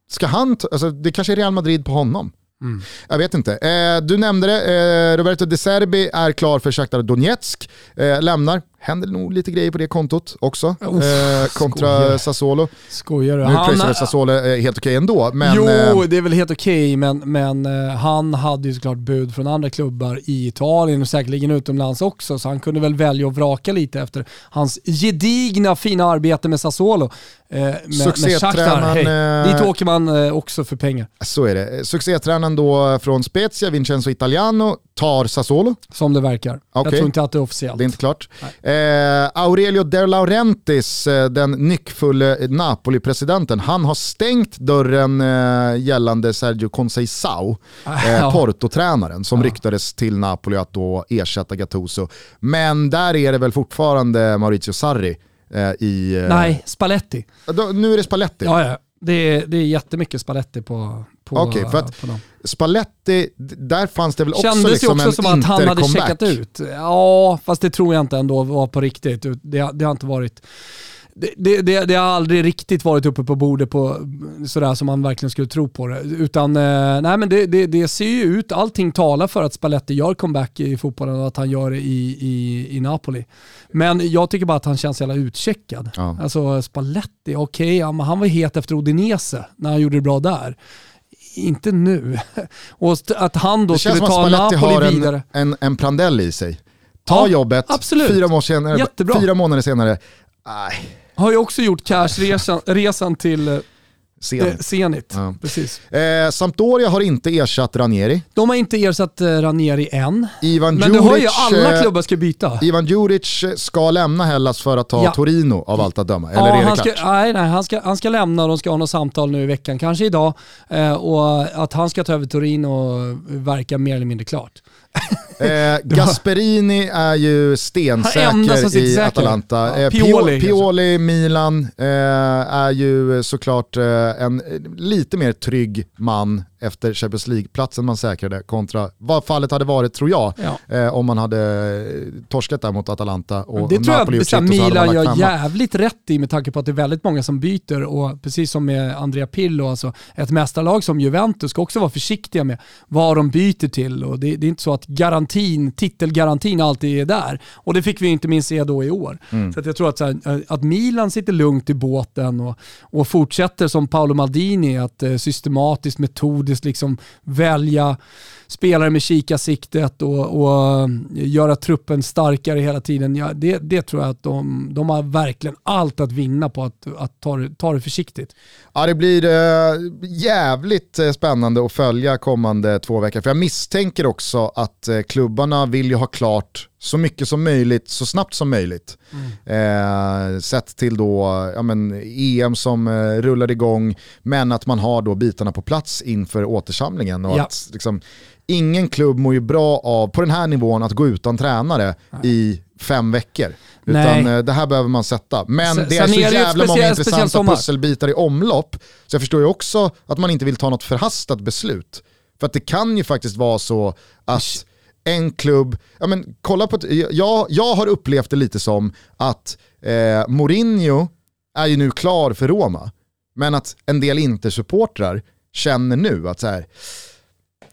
Ska han, alltså det kanske är Real Madrid på honom. Mm. Jag vet inte. Eh, du nämnde det, eh, Roberto De Serbi är klar för Shakhtar Donetsk, eh, lämnar händer nog lite grejer på det kontot också. Uff, eh, kontra skojar. Sassuolo. Skojar du? Nu pröjsar Sassuolo är helt okej okay ändå. Men, jo, eh, det är väl helt okej, okay, men, men eh, han hade ju såklart bud från andra klubbar i Italien och säkerligen utomlands också, så han kunde väl välja att vraka lite efter hans gedigna fina arbete med Sassuolo. Eh, med, Succétränaren... Hey, dit åker man eh, också för pengar. Så är det. Succétränaren då från Spezia, Vincenzo Italiano, tar Sassuolo. Som det verkar. Okay. Jag tror inte att det är officiellt. Det är inte klart. Eh, Aurelio De Laurentiis, eh, den nyckfulle Napoli-presidenten, han har stängt dörren eh, gällande Sergio Conceição, eh, *laughs* Porto-tränaren, som ryktades till Napoli att då ersätta Gattuso. Men där är det väl fortfarande Maurizio Sarri eh, i... Eh, Nej, Spalletti. Då, nu är det Spalletti. Ja, ja. Det är, det är jättemycket Spalletti på, Okej, okay, för att Spalletti, där fanns det väl också Kändes liksom också som att han hade checkat ut. Ja, fast det tror jag inte ändå var på riktigt. Det, det har inte varit... Det, det, det, har aldrig riktigt varit uppe på bordet på sådär som man verkligen skulle tro på det. Utan eh, nej, men det, det, det, ser ju ut, allting talar för att Spalletti gör comeback i fotbollen och att han gör det i, i, i Napoli. Men jag tycker bara att han känns jävla utcheckad. Ja. Alltså Spalletti, okej, okay, ja, han var het efter Odinese när han gjorde det bra där inte nu. *laughs* Och att han då skulle ta Napoli har en, vidare. En, en Prandelli i sig. Ta ja, jobbet, absolut. Fyra, månader senare, fyra månader senare, nej. Har ju också gjort cashresan resan till eh, Zenit. Eh, Zenit. Ja. Precis. Eh, Sampdoria har inte ersatt Ranieri. De har inte ersatt eh, Ranieri än. Ivan Men Djuric, du hör ju alla klubbar ska byta. Ivan Djuric ska lämna Hellas för att ta ja. Torino av allt att döma. Eller ja, är det han klart? Ska, nej, nej, han ska, han ska lämna och de ska ha något samtal nu i veckan, kanske idag. Eh, och att han ska ta över Torino verkar mer eller mindre klart. *laughs* Eh, Gasperini är ju stensäker i Atalanta. Eh, Pioli, Pioli Milan eh, är ju såklart eh, en lite mer trygg man efter Champions League-platsen man säkrade kontra vad fallet hade varit tror jag ja. eh, om man hade torskat där mot Atalanta och Det tror Napoli jag Milan gör jävligt rätt i med tanke på att det är väldigt många som byter och precis som med Andrea Pillo, alltså ett mästarlag som Juventus ska också vara försiktiga med vad de byter till och det, det är inte så att garantin, titelgarantin alltid är där och det fick vi inte minst se då i år. Mm. Så jag tror att, här, att Milan sitter lugnt i båten och, och fortsätter som Paolo Maldini att eh, systematiskt metod metodiskt liksom välja spelare med kikarsiktet och, och eh, göra truppen starkare hela tiden. Ja, det, det tror jag att de, de har verkligen allt att vinna på att, att ta, det, ta det försiktigt. Ja, det blir äh, jävligt eh, spännande att följa kommande två veckor. För jag misstänker också att äh, klubbarna vill ju ha klart så mycket som möjligt, så snabbt som möjligt. Mm. Eh, sett till då ja, men, EM som eh, rullar igång, men att man har då bitarna på plats inför återsamlingen. Och ja. att, liksom, ingen klubb mår ju bra av, på den här nivån, att gå utan tränare Nej. i fem veckor. Nej. Utan eh, det här behöver man sätta. Men Sen- det är så är jävla många speciell- intressanta pusselbitar i omlopp. Så jag förstår ju också att man inte vill ta något förhastat beslut. För att det kan ju faktiskt vara så att en klubb, ja men kolla på, jag, jag har upplevt det lite som att eh, Mourinho är ju nu klar för Roma. Men att en del Inter-supportrar känner nu att så här,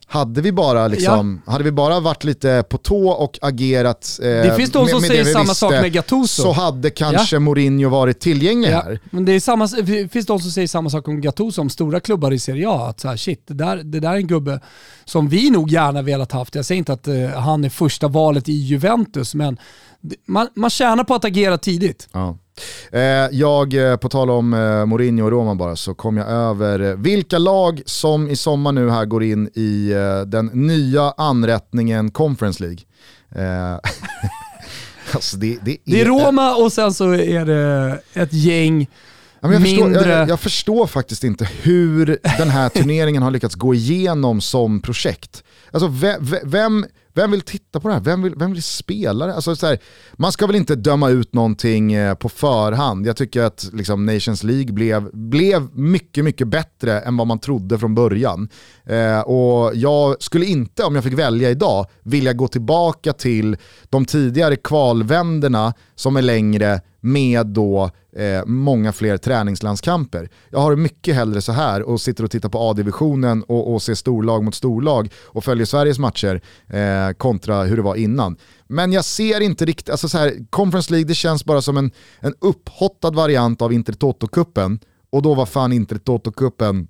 hade vi bara, liksom, hade vi bara varit lite på tå och agerat eh, Det finns de som det säger vi samma sak med Gattuso. så hade kanske Mourinho varit tillgänglig Ja, här. men det, är samma, det finns de som säger samma sak om Gattuso, om stora klubbar i Serie A. Att så här, shit, det där, det där är en gubbe som vi nog gärna velat haft. Jag säger inte att eh, han är första valet i Juventus, men det- man, man tjänar på att agera tidigt. Ja. Eh, jag, eh, på tal om eh, Mourinho och Roma bara, så kom jag över vilka lag som i sommar nu här går in i den nya anrättningen Conference League. *laughs* Alltså det, det, är, Det är Roma och sen så är det ett gäng Ja, jag, förstår, mindre... jag, jag förstår faktiskt inte hur den här turneringen har lyckats gå igenom som projekt. Alltså vem, vem, vem vill titta på det här? Vem vill, vem vill spela det? Alltså, så här, man ska väl inte döma ut någonting eh, på förhand. Jag tycker att liksom, Nations League blev, blev mycket, mycket bättre än vad man trodde från början. Eh, och jag skulle inte, om jag fick välja idag, vilja gå tillbaka till de tidigare kvalvänderna som är längre med då eh, många fler träningslandskamper. Jag har det mycket hellre så här och sitter och tittar på A-divisionen och, och ser storlag mot storlag och följer Sveriges matcher eh, kontra hur det var innan. Men jag ser inte riktigt, alltså så här, Conference League det känns bara som en, en upphottad variant av Intertoto-cupen och då var fan Intertoto-cupen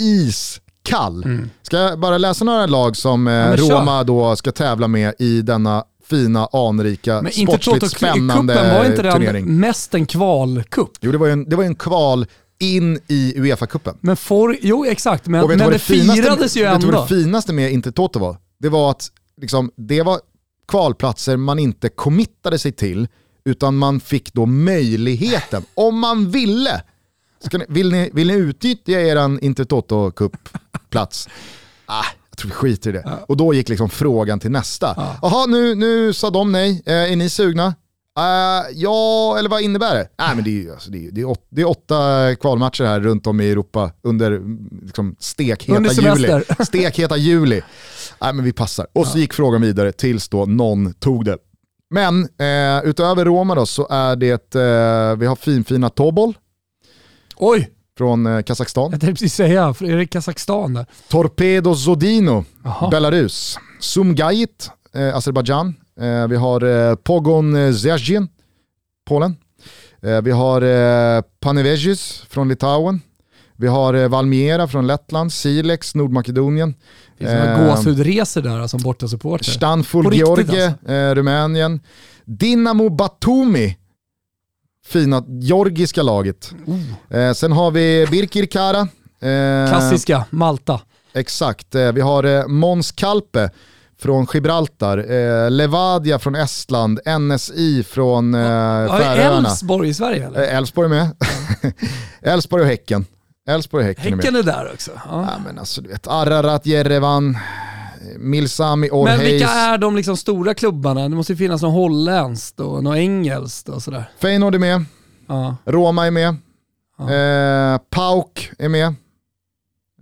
iskall. Ska jag bara läsa några lag som eh, Mm. Roma då ska tävla med i denna fina, anrika, Men inte sportsligt spännande Toto-cupen, var inte turnering. den mest en kvalcup? Jo, det var ju en, det var en kval in i Uefa-cupen. Men for, jo exakt, men, men det, finaste- firades ju vet du vad ändå. det finaste med Intertoto var? Det var att liksom, det var kvalplatser man inte committade sig till, utan man fick då möjligheten, om man ville. Ni, vill, ni, vill ni utnyttja er Intertoto Cup-plats? Ah, jag tror vi skiter i det. Och då gick liksom frågan till nästa. Jaha, nu, nu sa de nej. Eh, är ni sugna? Eh, ja, eller vad innebär det? Nej, men det, är, alltså, det, är, det, är åt, det är åtta kvalmatcher här runt om i Europa under mm, liksom, stekheta Under juli. *laughs* Stekheta juli. Nej, men vi passar. Och så gick frågan vidare tills då någon tog det. Men eh, utöver Roma då så är det, eh, vi har finfina Tobol Oj, från eh, Kazakstan. jag tänkte precis säga, är det Kazakstan där? Torpedo Zodino, Jaha. Belarus. Sumgait, eh, Azerbajdzjan. Eh, vi har eh, Pogon Zjazjin, Polen. Eh, vi har eh, Panevėžys från Litauen. Vi har eh, Valmiera från Lettland, Silex, Nordmakedonien. Finns det några Eh, gåshudresor där som bortasupporter? Stanford På riktigt Georgie, alltså. eh, Rumänien. Dinamo Batumi, fina georgiska laget. Eh, sen har vi Birkirkara. Eh, Klassiska, Malta. Exakt, eh, vi har eh, Måns Kalpe från Gibraltar, eh, Levadia från Estland, NSI från eh, Ja, Färöarna. Elfsborg i Sverige eller? Eh, Elfsborg är med. *laughs* Elfsborg och Häcken. Elfsborg och Häcken, är Häcken med. är där också. Ja. Ja, men alltså, du vet, Ararat, Jerevan, Milsami, Men Orheiz. vilka är de liksom stora klubbarna? Det måste ju finnas något holländskt och något engelskt och sådär. Feyenoord är med, Ja. Roma är med, Ja. eh, Pauk är med,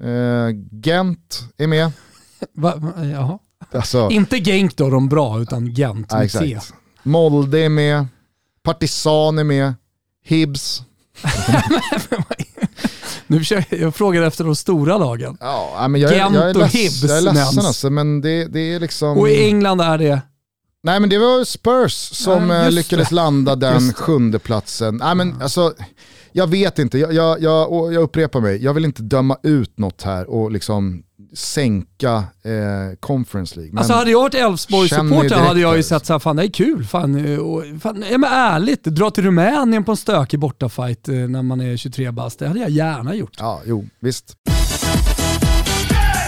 eh, Gent är med. *laughs* Va, jaha. Alltså, Inte Genk då, de bra, utan Gent ja, med C. Molde är med, Partisan är med, Hibs. *laughs* Nu försöker, jag frågar efter de stora lagen. Ja, men jag, Gent jag är, och leds, Hibs jag är ledsen nämns. alltså, men det, det är liksom... Och i England är det... Nej men det var Spurs som Ja, eh, lyckades det. landa den sjunde platsen. Nej men alltså, jag vet inte, jag, jag, jag, och jag upprepar mig, jag vill inte döma ut något här och liksom sänka eh, Conference League. Men Alltså hade jag varit Elfsborg-supporter hade jag ju sett såhär, fan det är kul. Fan, eh, och, fan, ja, men ärligt, dra till Rumänien på en stökig bortafight eh, när man är 23 bast. Det hade jag gärna gjort. Ja, jo, visst.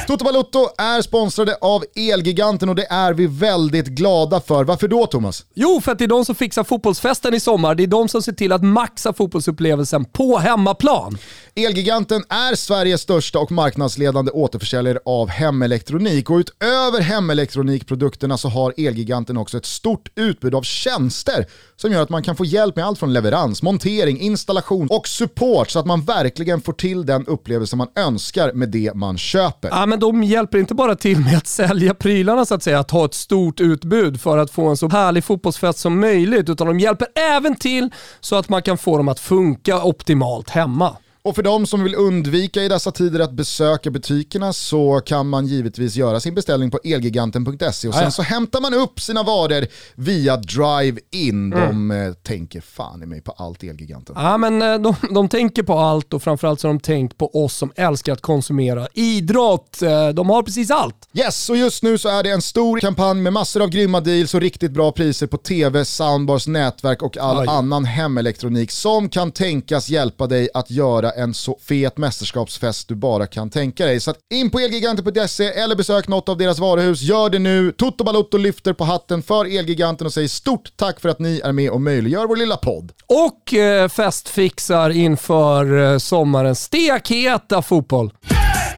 Toto Balotto är sponsrade av Elgiganten och det är vi väldigt glada för. Varför då Thomas? Jo, för att det är de som fixar fotbollsfesten i sommar. Det är de som ser till att maxa fotbollsupplevelsen på hemmaplan. Elgiganten är Sveriges största och marknadsledande återförsäljare av hemelektronik och utöver hemelektronikprodukterna så har Elgiganten också ett stort utbud av tjänster som gör att man kan få hjälp med allt från leverans, montering, installation och support så att man verkligen får till den upplevelse man önskar med det man köper. Ja, men de hjälper inte bara till med att sälja prylarna så att säga, att ha ett stort utbud för att få en så härlig fotbollsfest som möjligt, utan de hjälper även till så att man kan få dem att funka optimalt hemma. Och för de som vill undvika i dessa tider att besöka butikerna så kan man givetvis göra sin beställning på elgiganten.se och sen Ja, ja. så hämtar man upp sina varor via drive-in. De eh, tänker fan i mig på allt Elgiganten. Ja, men eh, de, de tänker på allt och framförallt så har de tänkt på oss som älskar att konsumera idrott. Eh, De har precis allt. Yes, och just nu så är det en stor kampanj med massor av grymma deals och riktigt bra priser på tv, soundbars, nätverk och all Oj. annan hemelektronik som kan tänkas hjälpa dig att göra en så fet mästerskapsfest du bara kan tänka dig. Så att in på elgiganten.se eller besök något av deras varuhus. Gör det nu. Toto Balotto lyfter på hatten för Elgiganten och säger stort tack för att ni är med och möjliggör vår lilla podd. Och eh, festfixar inför eh, sommarens stekheta fotboll.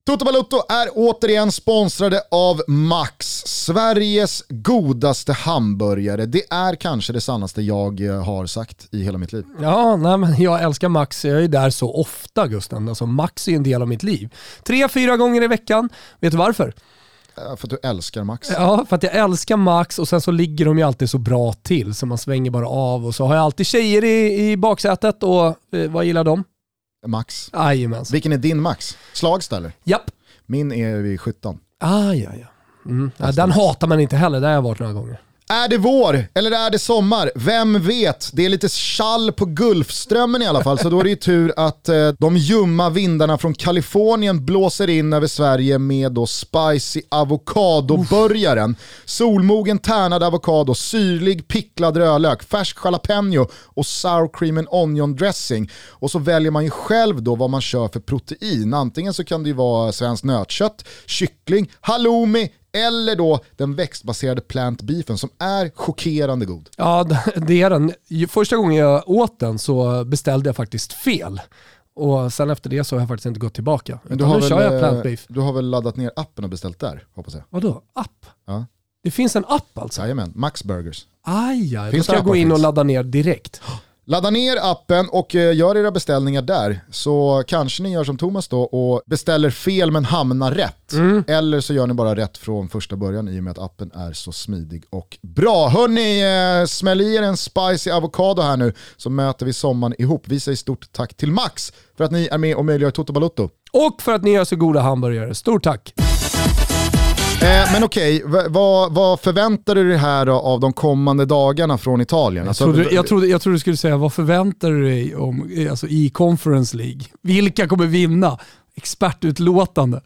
Toto Balotto är återigen sponsrade av Max, Sveriges godaste hamburgare. Det är kanske det sannaste jag eh, har sagt i hela mitt liv. Ja, nej, men jag älskar Max. Jag är där så ofta Gusten. Alltså, Max är en del av mitt liv. Tre, fyra gånger i veckan. Vet du varför? Eh, För att du älskar Max. Ja, för att jag älskar Max och sen så ligger de ju alltid så bra till så man svänger bara av och så har jag alltid tjejer i, i baksätet och eh, vad gillar de? Max. Jajamens. Vilken är din Max? Slagsta eller? Japp. Min är vid 17. Ah, ja, ja. Mm. ja. Den hatar man inte heller, det har jag varit några gånger. Är det vår eller är det sommar? Vem vet? Det är lite chall på Gulfströmmen i alla fall, så då är det ju tur att eh, de ljumma vindarna från Kalifornien blåser in över Sverige med då spicy avokadoburgaren. Solmogen tärnad avokado, syrlig picklad rödlök, färsk jalapeno och sour cream and onion dressing. Och så väljer man ju själv då vad man kör för protein. Antingen så kan det ju vara svenskt nötkött, kyckling, halloumi eller då den växtbaserade plant beefen som är chockerande god. Ja, det är den. Första gången jag åt den så beställde jag faktiskt fel. Och sen efter det så har jag faktiskt inte gått tillbaka. Men Utan nu kör jag eh, plant beef. du har väl laddat ner appen och beställt där, hoppas jag? Vadå? App? Ja. Det finns en app alltså? Jajamän, Max Burgers. Aj, aj. Då Finns ska det jag gå in och ladda ner direkt. Ladda ner appen och eh, gör era beställningar där. Så kanske ni gör som Thomas då och beställer fel men hamnar rätt. Mm. Eller så gör ni bara rätt från första början i och med att appen är så smidig och bra. Hörni, eh, smäll i er en spicy avokado här nu så möter vi sommaren ihop. Vi säger stort tack till Max för att ni är med och möjliggör Toto Balotto. Och för att ni gör så goda hamburgare. Stort tack! Eh, men okej, v- vad, vad förväntar du dig här av de kommande dagarna från Italien? Alltså, Jag trodde, jag, trodde, jag trodde du skulle säga, vad förväntar du dig om, eh, alltså, i Conference League? Vilka kommer vinna? Expertutlåtande.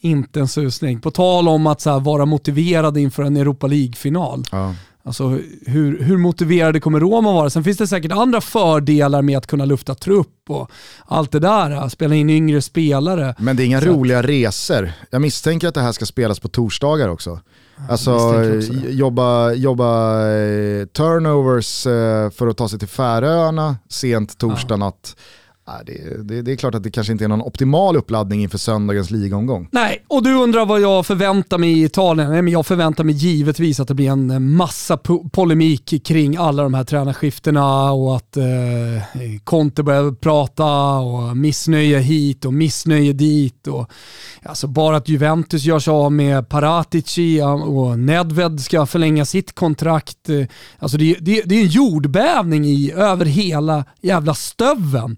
Inte en susning. På tal om att så här, vara motiverad inför en Europa League-final. Ja. Alltså hur, hur motiverade kommer Roma vara? Sen finns det säkert andra fördelar med att kunna lufta trupp och allt det där. Spela in yngre spelare. Men det är inga Så att- roliga resor. Jag misstänker att det här ska spelas på torsdagar också. Alltså också jobba, jobba eh, turnovers eh, för att ta sig till Färöarna sent torsdag natt. Ja, det, det, det är klart att det kanske inte är någon optimal uppladdning inför söndagens ligaomgång. Nej, och du undrar vad jag förväntar mig i Italien? Nej, men jag förväntar mig givetvis att det blir en eh, massa po- polemik kring alla de här tränarskiftena och att eh, Conte börjar prata och missnöje hit och missnöje dit. Och, alltså bara att Juventus gör sig av med Paratici och Nedved ska förlänga sitt kontrakt. Eh, alltså det, det, det är en jordbävning i, över hela jävla stöven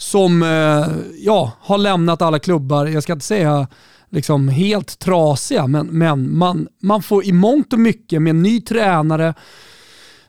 som eh, ja, har lämnat alla klubbar, jag ska inte säga liksom helt trasiga, men, men man, man får i mångt och mycket med ny tränare,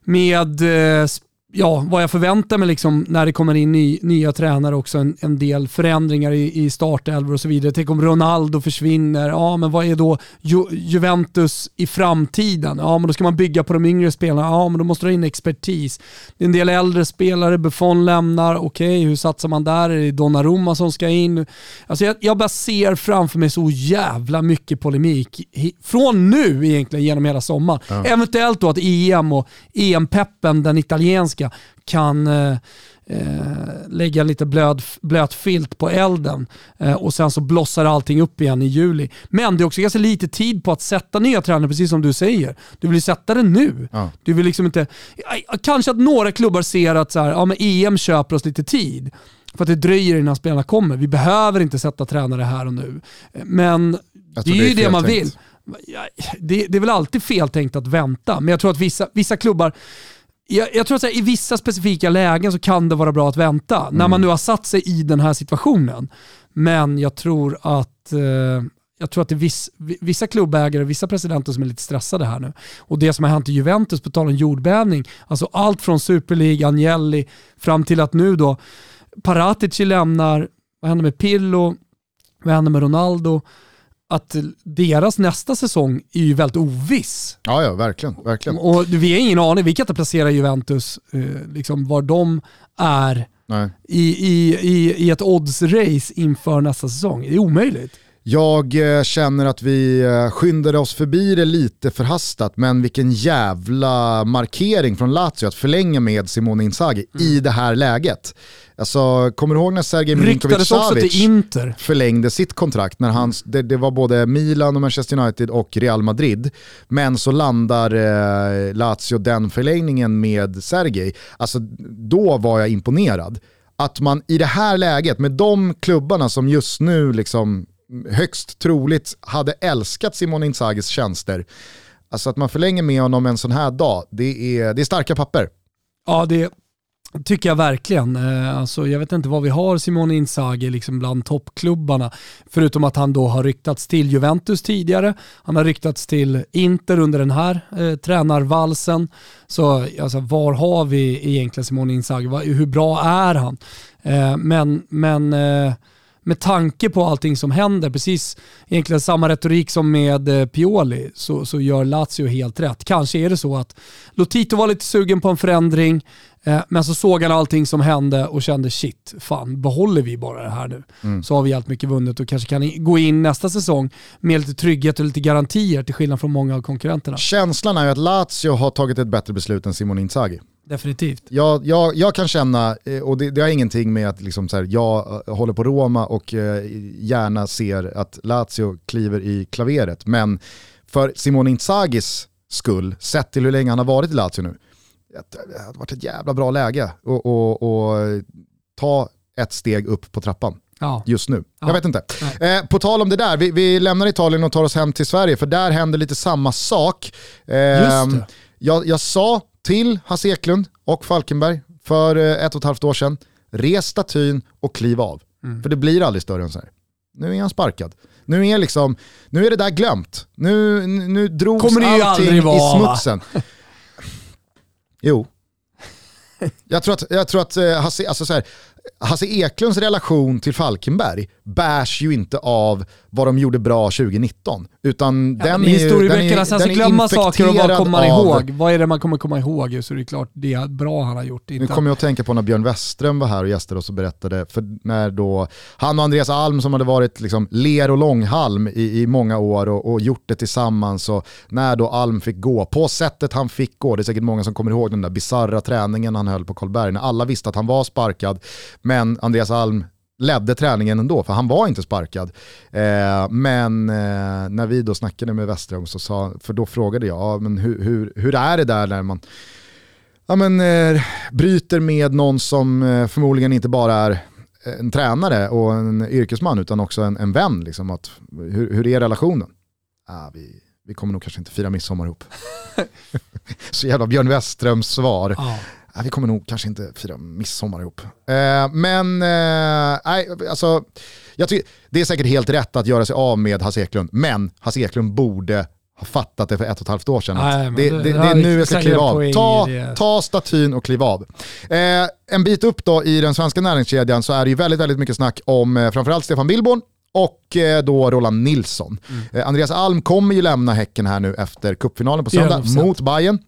med eh, ja, vad jag förväntar mig liksom när det kommer in ny, nya tränare också, en, en del förändringar i, i startelvor och så vidare. Tänk om Ronaldo försvinner, ja men vad är då Ju, Juventus i framtiden? Ja men då ska man bygga på de yngre spelarna, ja men då måste du ha in expertis. Det är en del äldre spelare, Buffon lämnar, okej hur satsar man där? Är det Donnarumma som ska in? Alltså jag, jag bara ser framför mig så jävla mycket polemik, från nu egentligen genom hela sommaren. Eventuellt då att EM och EM-peppen, den italienska, kan eh, eh, lägga lite blöd, blöt filt på elden eh, och sen så blossar allting upp igen i juli. Men det är också ganska lite tid på att sätta nya tränare, precis som du säger. Du vill sätta det nu. Ja. Du vill liksom inte... Kanske att några klubbar ser att så här, ja, men EM köper oss lite tid. För att det dröjer innan spelarna kommer. Vi behöver inte sätta tränare här och nu. Men det är ju det, man vill. Det, det, är väl alltid fel tänkt att vänta, men jag tror att vissa, vissa klubbar jag, jag tror att här, i vissa specifika lägen så kan det vara bra att vänta, mm. när man nu har satt sig i den här situationen. Men jag tror att, eh, jag tror att det är viss, vissa klubbägare, vissa presidenter som är lite stressade här nu. Och det som har hänt i Juventus, på tal om jordbävning, alltså allt från Super League, Agnelli, fram till att nu då Paratici lämnar, vad händer med Pillo, vad händer med Ronaldo? Att deras nästa säsong är ju väldigt oviss. Ja, ja, verkligen. verkligen. Och vi har ingen aning, vi kan inte placera Juventus, eh, liksom var de är i, i, i, i ett odds-race inför nästa säsong. Det är omöjligt. Jag eh, känner att vi eh, skyndade oss förbi det lite förhastat, men vilken jävla markering från Lazio att förlänga med Simone Inzaghi mm. i det här läget. Alltså, kommer du ihåg när Sergej Milinkovic Savic förlängde sitt kontrakt? När hans, det, det, var både Milan och Manchester United och Real Madrid. Men så landar eh, Lazio den förlängningen med Sergej. Alltså, då var jag imponerad. Att man i det här läget, med de klubbarna som just nu liksom högst troligt hade älskat Simon Inzagis tjänster, alltså att man förlänger med honom en sån här dag, det är, det är starka papper. Ja, det, tycker jag verkligen. Eh, alltså, jag vet inte vad vi har Simone Inzaghi liksom bland toppklubbarna. Förutom att han då har ryktats till Juventus tidigare. Han har ryktats till Inter under den här eh, tränarvalsen. Så alltså, var har vi egentligen Simone Inzaghi? Hur bra är han? Eh, men men eh, med tanke på allting som händer, precis egentligen samma retorik som med eh, Pioli, så, så gör Lazio helt rätt. Kanske är det så att Lotito var lite sugen på en förändring, men så såg han allting som hände och kände shit, fan behåller vi bara det här nu mm. så har vi allt mycket vunnet och kanske kan gå in nästa säsong med lite trygghet och lite garantier till skillnad från många av konkurrenterna. Känslan är ju att Lazio har tagit ett bättre beslut än Simon Inzaghi. Definitivt. Jag, jag, jag kan känna, eh, och det, det har ingenting med att liksom så här, jag eh, håller på Roma och eh, gärna ser att Lazio kliver i klaveret, men för Simone Inzagis skull, sett till hur länge han har varit i Lazio nu, det hade varit ett jävla bra läge att ta ett steg upp på trappan. Ja. just nu. Ja. Jag vet inte. Eh, på tal om det där, vi, vi, lämnar Italien och tar oss hem till Sverige för där händer lite samma sak. Eh, jag, jag, sa till Hasse Eklund och Falkenberg för eh, ett och ett halvt år sedan, res statyn och kliv av. Mm. För det blir aldrig större än så här. Nu är han sparkad. Nu är, liksom, nu är det där glömt. Nu, nu drogs Kommer allting i smutsen jo. Jag tror att, jag tror att eh, alltså så här, Hasse Eklunds relation till Falkenberg bärs ju inte av vad de gjorde bra 2019. Utan ja, den, är, historieböckerna, sen så glömma saker och vad kommer man ihåg? Vad är det man kommer komma ihåg? Så det är klart det är bra han har gjort. Inte. Nu kommer jag att tänka på när Björn Westström var här och gästade oss och berättade, för när då han och Andreas Alm som hade varit liksom ler och långhalm i, i många år och, och, gjort det tillsammans och när då Alm fick gå, på sättet han fick gå, det är säkert många som kommer ihåg den där bizarra träningen han höll på Karlberg, när alla visste att han var sparkad, men Andreas Alm ledde träningen ändå, för han var inte sparkad. Eh, men eh, när vi då snackade med Westerholm, så sa, för då frågade jag, men hur, hur, hur är det där när man ja, men, eh, bryter med någon som eh, förmodligen inte bara är en tränare och en yrkesman utan också en, en vän. Liksom, att, hur, hur är relationen? Ah, vi, vi kommer nog kanske inte fira midsommar ihop. *laughs* så jävla Björn Westerholms svar. Ah vi kommer nog kanske inte fira midsommar ihop. Eh, men eh, alltså, jag tycker, det är säkert helt rätt att göra sig av med Hasse Eklund, men Hasse Eklund borde ha fattat det för ett och ett halvt år sedan. Nej, det, det, det, det, är nu jag ska kliva av. Ta, ta statyn och kliv av. Eh, en bit upp då i den svenska näringskedjan så är det ju väldigt, väldigt mycket snack om eh, framförallt Stefan Billborn och eh, då Roland Nilsson. Mm. Andreas Alm kommer ju lämna Häcken här nu efter cupfinalen på söndag mot Bayern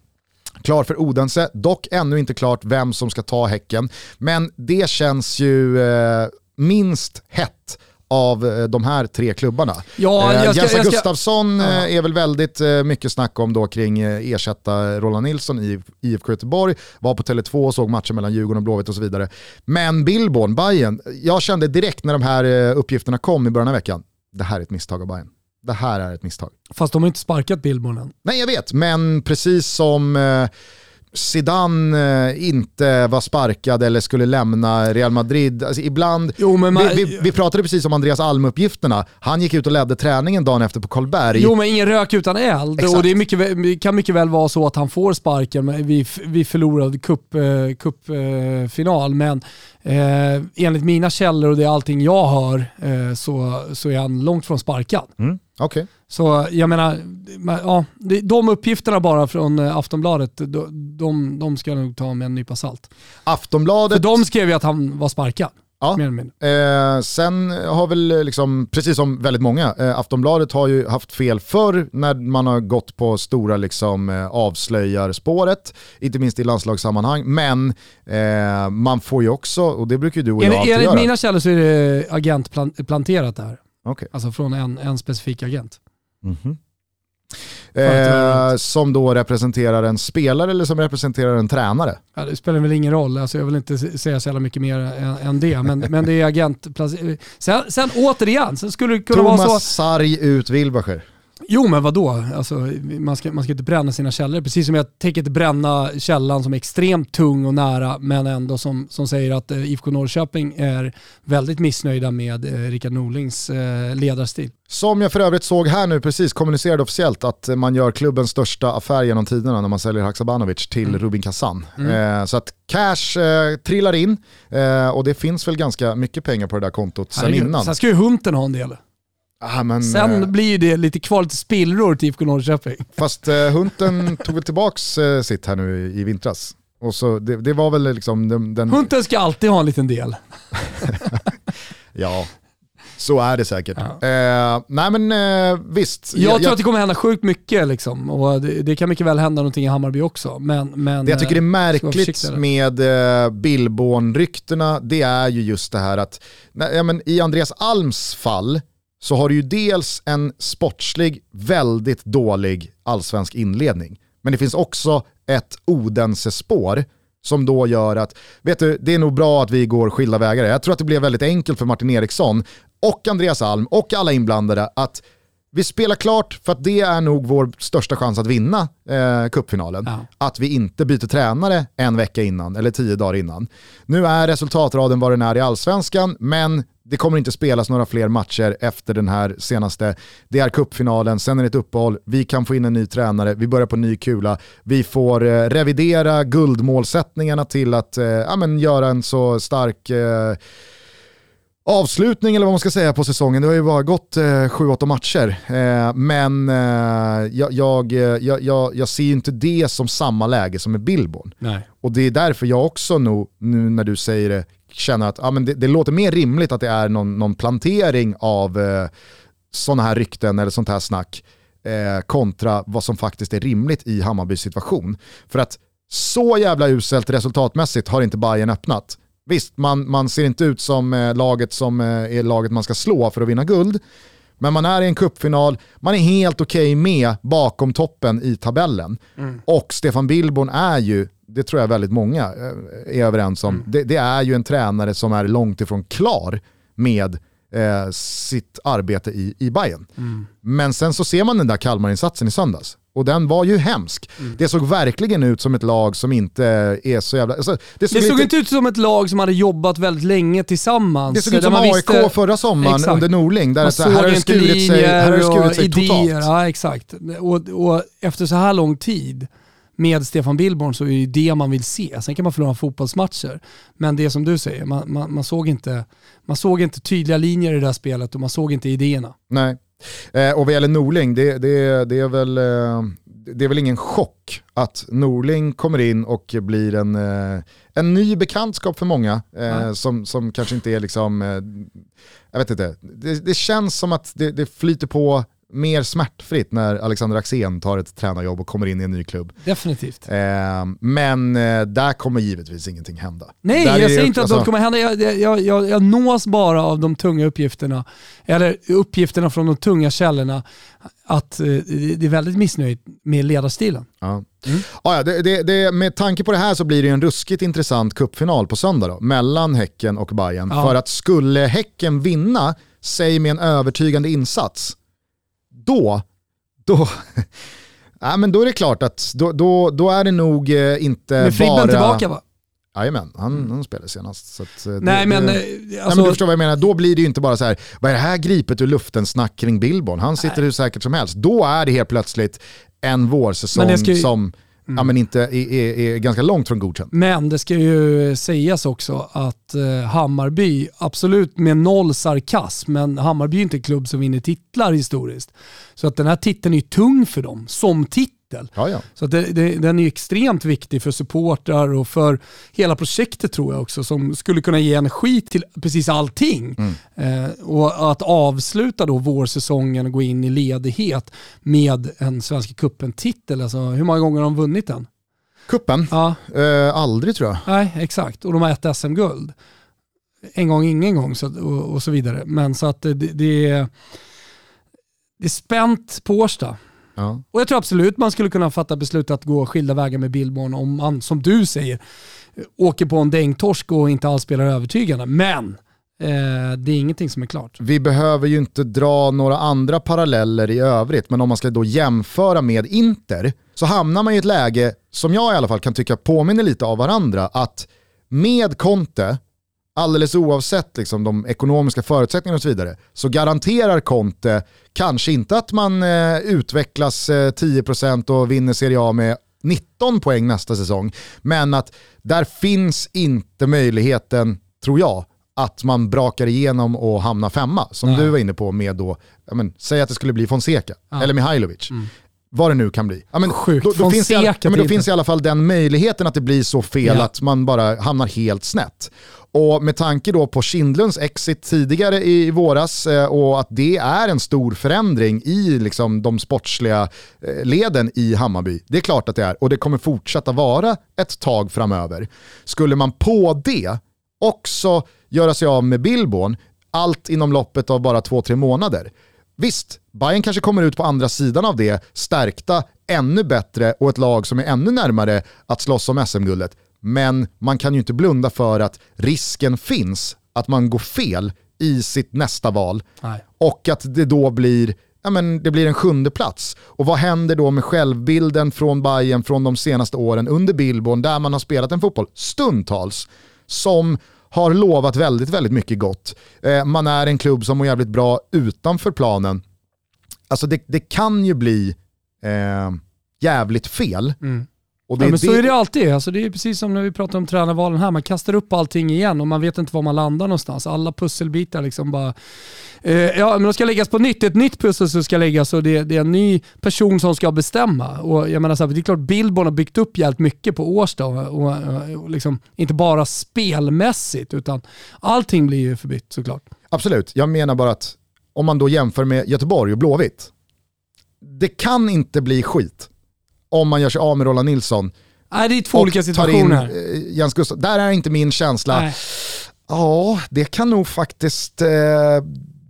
klar för Odense, dock ännu inte klart vem som ska ta Häcken. Men det känns ju eh, minst hett av eh, de här tre klubbarna. Ja, Eh, ska, Jensa ska, Gustafsson Ja. eh, är väl väldigt mycket snack om då kring ersätta Roland Nilsson i IFK Göteborg, var på Tele2 och såg matcher mellan Djurgården och Blåvitt och så vidare. Men Billborn, Bayern, jag kände direkt när de här uppgifterna kom i början av veckan, det här är ett misstag av Bayern. Det här är ett misstag. fast de har inte sparkat Billborn än. Nej jag vet, men precis som eh, Zidane eh, inte var sparkad eller skulle lämna Real Madrid, alltså ibland, Jo, man, vi, vi, vi pratade precis om Andreas Alm-uppgifterna, han gick ut och ledde träningen dagen efter på Karlberg. Jo men ingen rök utan eld. Exakt. Och det, mycket, kan mycket väl vara så att han får sparken men vi, vi förlorade cupfinal. Cup, eh, final. men eh, enligt mina källor och det är allting jag hör eh, så, så är han långt från sparkad. Mm, Okej. Så jag menar, men, ja, de uppgifterna bara från eh, Aftonbladet, de, de, ska jag nog ta med en nypa salt. För Aftonbladet, de skrev ju att han var sparkad. Ja. Eh, sen har väl eh, liksom, precis som väldigt många, eh, Aftonbladet har ju haft fel förr när man har gått på stora liksom, eh, avslöjarspåret, inte minst i landslagssammanhang, men eh, man får ju också, och det brukar ju du och jag Enligt, alltid enligt mina källor så är det agentplanterat där. Okej. Alltså från en, en specifik agent. Att göra Eh, som då representerar en spelare eller som representerar en tränare? Ja, det spelar väl ingen roll, alltså jag vill inte säga så jävla mycket mer än, än det. Men, *laughs* men det är agent... Sen, sen återigen, sen skulle det kunna vara så... Thomas Sarg ut Wilbacher. Jo men vadå? Alltså, man, ska, man ska inte bränna sina källor. Precis som jag tänker inte bränna källan som är extremt tung och nära men ändå som, som säger att eh, IFK Norrköping är väldigt missnöjda med eh, Rickard Norlings eh, ledarstil. Som jag för övrigt såg här nu precis kommunicerade officiellt att man gör klubbens största affär genom tiderna när man säljer Haksabanovic till Mm. Rubin Kazan. Eh, så att cash eh, trillar in eh, och det finns väl ganska mycket pengar på det där kontot sen innan. Sen ska ju Hunten ha en del. Ah, men, Sen eh, blir ju det lite kvar lite spillror till IFK Norrköping. *laughs* Fast eh, Hunten tog väl tillbaks eh, sitt här nu i, i vintras. Och så det, det var väl liksom den... den Hunten ska alltid ha en liten del. *laughs* Ja, så är det säkert. Ja. Eh, nej men eh, visst. Jag, tror att det kommer hända sjukt mycket liksom. och det, det kan mycket väl hända någonting i Hammarby också. Men, men, Det jag tycker är eh, märkligt med eh, Billborn-ryktena, det är ju just det här att nej, ja, men i Andreas Alms fall så har du ju dels en sportslig, väldigt dålig allsvensk inledning. Men det finns också ett Odense-spår som då gör att, vet du, det är nog bra att vi går skilda vägar. Jag tror att det blev väldigt enkelt för Martin Eriksson och Andreas Alm och alla inblandade att vi spelar klart för att det är nog vår största chans att vinna eh, cupfinalen. Ja. Att vi inte byter tränare en vecka innan eller tio dagar innan. Nu är resultatraden vad den är i allsvenskan, men det kommer inte spelas några fler matcher efter den här senaste. Det är cupfinalen, sen är det ett uppehåll, vi kan få in en ny tränare, vi börjar på ny kula, vi får eh, revidera guldmålsättningarna till att eh, ja, men göra en så stark eh, avslutning eller vad man ska säga på säsongen. Det har ju bara gått eh, 7-8 matcher. Eh, men eh, jag, jag, eh, jag, jag, ser ju inte det som samma läge som med Billborn. Nej. Och det är därför jag också nu, nu när du säger det känner att ja, men det, det låter mer rimligt att det är någon, någon plantering av eh, sådana här rykten eller sånt här snack eh, kontra vad som faktiskt är rimligt i Hammarbys situation. För att så jävla uselt resultatmässigt har inte Bayern öppnat. Visst, man, man ser inte ut som eh, laget som eh, är laget man ska slå för att vinna guld. Men man är i en kuppfinal, man är helt okej med bakom toppen i tabellen. Och Stefan Billborn är ju, det tror jag väldigt många eh, är överens om, det, det är ju en tränare som är långt ifrån klar med eh, sitt arbete i, i Bayern. Men sen så ser man den där Kalmar-insatsen i söndags. Och den var ju hemsk. Det såg verkligen ut som ett lag som inte är så jävla... Alltså, det såg, Det såg lite, inte ut som ett lag som hade jobbat väldigt länge tillsammans. det såg ut som AIK visste- förra sommaren Exakt. under Norling. Där Man så här, har det skurit sig, här har skurit sig idéer. totalt. Ja, exakt. Och, och efter så här lång tid med Stefan Billborn så är det ju det man vill se. Sen kan man förlora fotbollsmatcher. Men det är som du säger, man, man, man, såg inte, man såg inte tydliga linjer i det där spelet och man såg inte idéerna. Nej. Eh, och vad gäller Norling, det, det, det, är väl, eh, det är väl ingen chock att Norling kommer in och blir en, eh, en ny bekantskap för många Nej. som, som kanske inte är liksom, jag vet inte, det, det känns som att det, det flyter på mer smärtfritt när Alexander Axén tar ett tränarjobb och kommer in i en ny klubb. Definitivt. Eh, men eh, där kommer givetvis ingenting hända. Nej, där jag säger inte att alltså- något kommer hända. Jag, jag, jag, jag nås bara av de tunga uppgifterna, eller uppgifterna från de tunga källorna, att eh, det är väldigt missnöjt med ledarstilen. Ja. Ja, ja, det, det, det, med tanke på det här så blir det ju en ruskigt intressant cupfinal på söndag då, mellan Häcken och Bayern. Ja. För att skulle Häcken vinna, säg med en övertygande insats, då, då, *laughs* ja, men då är det klart att då, då, då är det nog eh, inte Med Fribben bara... tillbaka va? Jajamän, han, han spelade senast. Eh, det, Nej men, det, eh, Nej, alltså, men du förstår vad jag menar, då blir det ju inte bara så här, vad är det här gripet ur luften snack kring Billborn? Han sitter hur säkert som helst. Då är det helt plötsligt en vårsäsong Men ju- som ja, men inte är, är, är ganska långt från godkänd. Men det ska ju sägas också att eh, Hammarby, absolut med noll sarkasm, men Hammarby är inte en klubb som vinner titlar historiskt. Så att den här titeln är ju tung för dem, som titel. Ja, ja. Så det, det, den är extremt viktig för supportrar och för hela projektet tror jag också, som skulle kunna ge energi till precis allting. Eh, och att avsluta då vårsäsongen och gå in i ledighet med en Svenska cupen-titel, alltså hur många gånger har de vunnit den? Kuppen? Ja, Eh, aldrig tror jag. Nej, exakt. Och de har ett SM-guld. En gång, ingen gång så, och, och så vidare. Men så att det, det, är, det är spänt på Årsta. Ja. Och jag tror absolut man skulle kunna fatta beslut att gå skilda vägar med Billborn om man, som du säger, åker på en dängtorsk och inte alls spelar övertygande. Men eh, det är ingenting som är klart. Vi behöver ju inte dra några andra paralleller i övrigt, men om man ska då jämföra med Inter så hamnar man i ett läge som jag i alla fall kan tycka påminner lite av varandra, att med Conte, alldeles oavsett liksom de ekonomiska förutsättningarna och så vidare, så garanterar Conte kanske inte att man eh, utvecklas eh, 10% och vinner Serie A med 19 poäng nästa säsong, men att där finns inte möjligheten, tror jag, att man brakar igenom och hamnar femma, som Nej. du var inne på med då, men, säg att det skulle bli Fonseca, Ja. eller Mihailovic. Vad det nu kan bli. Ja, men, Sjukt. Då, då, finns i ja, men då finns i alla fall den möjligheten att det blir så fel Ja. att man bara hamnar helt snett. Och med tanke då på Kindlunds exit tidigare i våras eh, och att det är en stor förändring i liksom, de sportsliga eh, leden i Hammarby. Det är klart att det är och det kommer fortsätta vara ett tag framöver. Skulle man på det också göra sig av med Billborn, allt inom loppet av bara två, tre månader. Visst, Bayern kanske kommer ut på andra sidan av det, stärkta, ännu bättre och ett lag som är ännu närmare att slåss om SM-guldet. Men man kan ju inte blunda för att risken finns att man går fel i sitt nästa val Nej. och att det då blir, ja men det blir en sjunde plats. Och vad händer då med självbilden från Bayern från de senaste åren under Billborn där man har spelat en fotboll stundtals som har lovat väldigt, väldigt mycket gott. Eh, man är en klubb som mår jävligt bra utanför planen. Alltså det, det kan ju bli eh, jävligt fel. Mm. Och det, Ja, men så det- är det alltid. Alltså, det är precis som när vi pratar om tränarvalen här. Man kastar upp allting igen och man vet inte var man landar någonstans. Alla pusselbitar liksom bara... Eh, ja, men de ska läggas på nytt. Det är ett nytt pussel som ska läggas och det, det är en ny person som ska bestämma. Och jag menar så här, det är klart Billborn har byggt upp jävligt mycket på Årsta och, och, och liksom, inte bara spelmässigt utan allting blir ju förbytt såklart. Absolut, jag menar bara att om man då jämför med Göteborg och Blåvitt, det kan inte bli skit om man gör sig av med Roland Nilsson Nej, det är två olika tar in situationer. eh, Jens Gustafsson. Där är inte min känsla, Nej. ja det kan nog faktiskt eh,